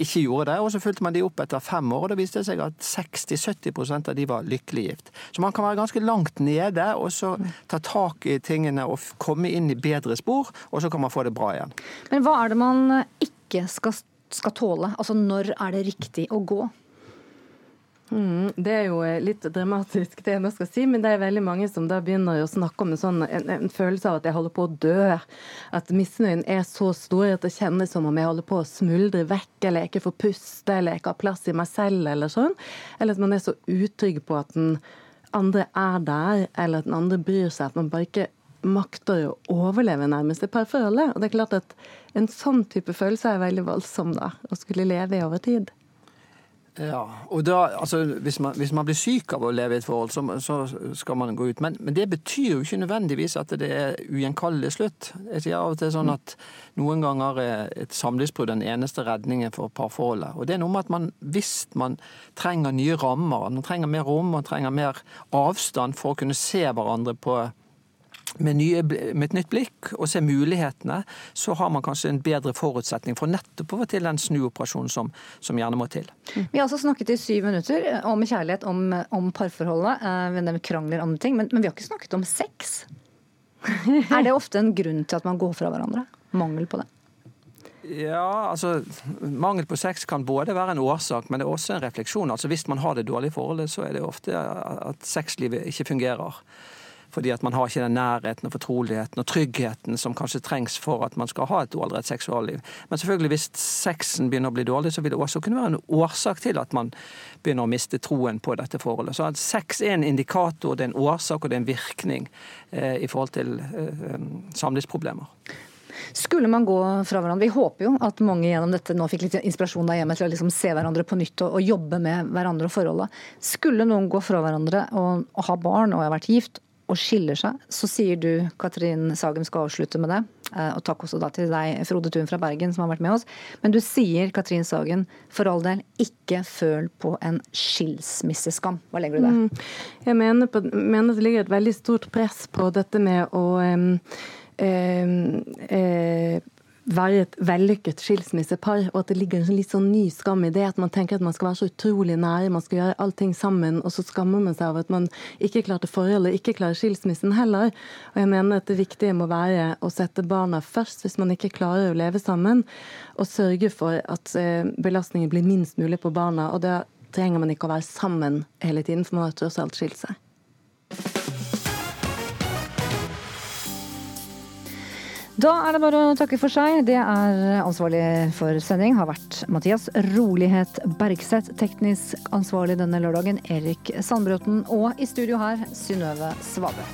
ikke gjorde det. Og så fulgte man de opp etter fem år, og det viste seg at 60-70% av de var lykkelig gift. Så man kan være ganske langt nede, og så ta tak i tingene og komme inn i bedre spor, og så kan man få det bra igjen. Men hva er det man ikke skal skal tåle? Altså når er det riktig å gå? Mm, det er jo eh, litt dramatisk, det jeg nå skal si, men det er veldig mange som da begynner å snakke om en, sånn, en, en følelse av at jeg holder på å dø. At misnøyen er så stor at det kjennes som om jeg holder på å smuldre vekk, eller jeg ikke får puste, eller jeg ikke har plass i meg selv, eller sånn. Eller at man er så utrygg på at den andre er der, eller at den andre bryr seg. At man bare ikke makter å overleve nærmest et parforholdet. Og det er klart at en sånn type følelse er veldig voldsom, da. Å skulle leve i over tid. Ja, og da, altså, hvis, man, hvis man blir syk av å leve i et forhold, så, så skal man gå ut. Men, men, det betyr jo ikke nødvendigvis at det er ugjenkallelig slutt. Jeg sier av og til sånn at noen ganger er et samlivsbrudd den eneste redningen for parforholdet. Og det er noe med at man, hvis man trenger nye rammer, man trenger mer rom, man trenger mer avstand for å kunne se hverandre på med, nye, med, et nytt blikk og se mulighetene, så har man kanskje en bedre forutsetning for nettopp å få til den snuoperasjonen som, som, gjerne må til. Vi har altså snakket i syv minutter om kjærlighet, om, om parforholdet, de krangler andre ting, men, men, vi har ikke snakket om sex. er det ofte en grunn til at man går fra hverandre? Mangel på det? Ja, altså Mangel på sex kan både være en årsak, men det er også en refleksjon. Altså Hvis man har det dårlige forholdet, så er det ofte at sexlivet ikke fungerer. Fordi at man har ikke den nærheten og fortroligheten og tryggheten som kanskje trengs for at man skal ha et ålreit seksualliv. Men selvfølgelig hvis sexen begynner å bli dårlig, så vil det også kunne være en årsak til at man begynner å miste troen på dette forholdet. Så at sex er en indikator, det er en årsak og det er en virkning eh, i forhold til eh, samlivsproblemer. Skulle man gå fra hverandre Vi håper jo at mange gjennom dette nå fikk litt inspirasjon der hjemme til å liksom se hverandre på nytt og, og, jobbe med hverandre og forholdet. Skulle noen gå fra hverandre og, og ha barn og har vært gift og skiller seg, så sier du, Katrin Sagen, skal avslutte med det. Eh, og takk også da til deg, Frode Thun fra Bergen, som har vært med oss. Men du sier, Katrin Sagen, for all del, ikke føl på en skilsmisseskam. Hva legger du der? Mm. Jeg mener, på, mener, det ligger et veldig stort press på dette med å um, um, uh, være et vellykket skilsmissepar, og at det ligger en litt sånn ny skam i det. At man tenker at man skal være så utrolig nære, man skal gjøre allting sammen, og så skammer man seg av at man ikke klarte forholdet, ikke klarer skilsmissen heller. Og jeg mener at det viktige må være å sette barna først, hvis man ikke klarer å leve sammen, og sørge for at eh, belastningen blir minst mulig på barna. Og da trenger man ikke å være sammen hele tiden, for man har tross alt skilt seg. Da er det bare å takke for seg. Det er ansvarlig for sending har vært Mathias Rolighet Bergseth. Teknisk ansvarlig denne lørdagen Erik Sandbråten. Og i studio her Synnøve Svabø.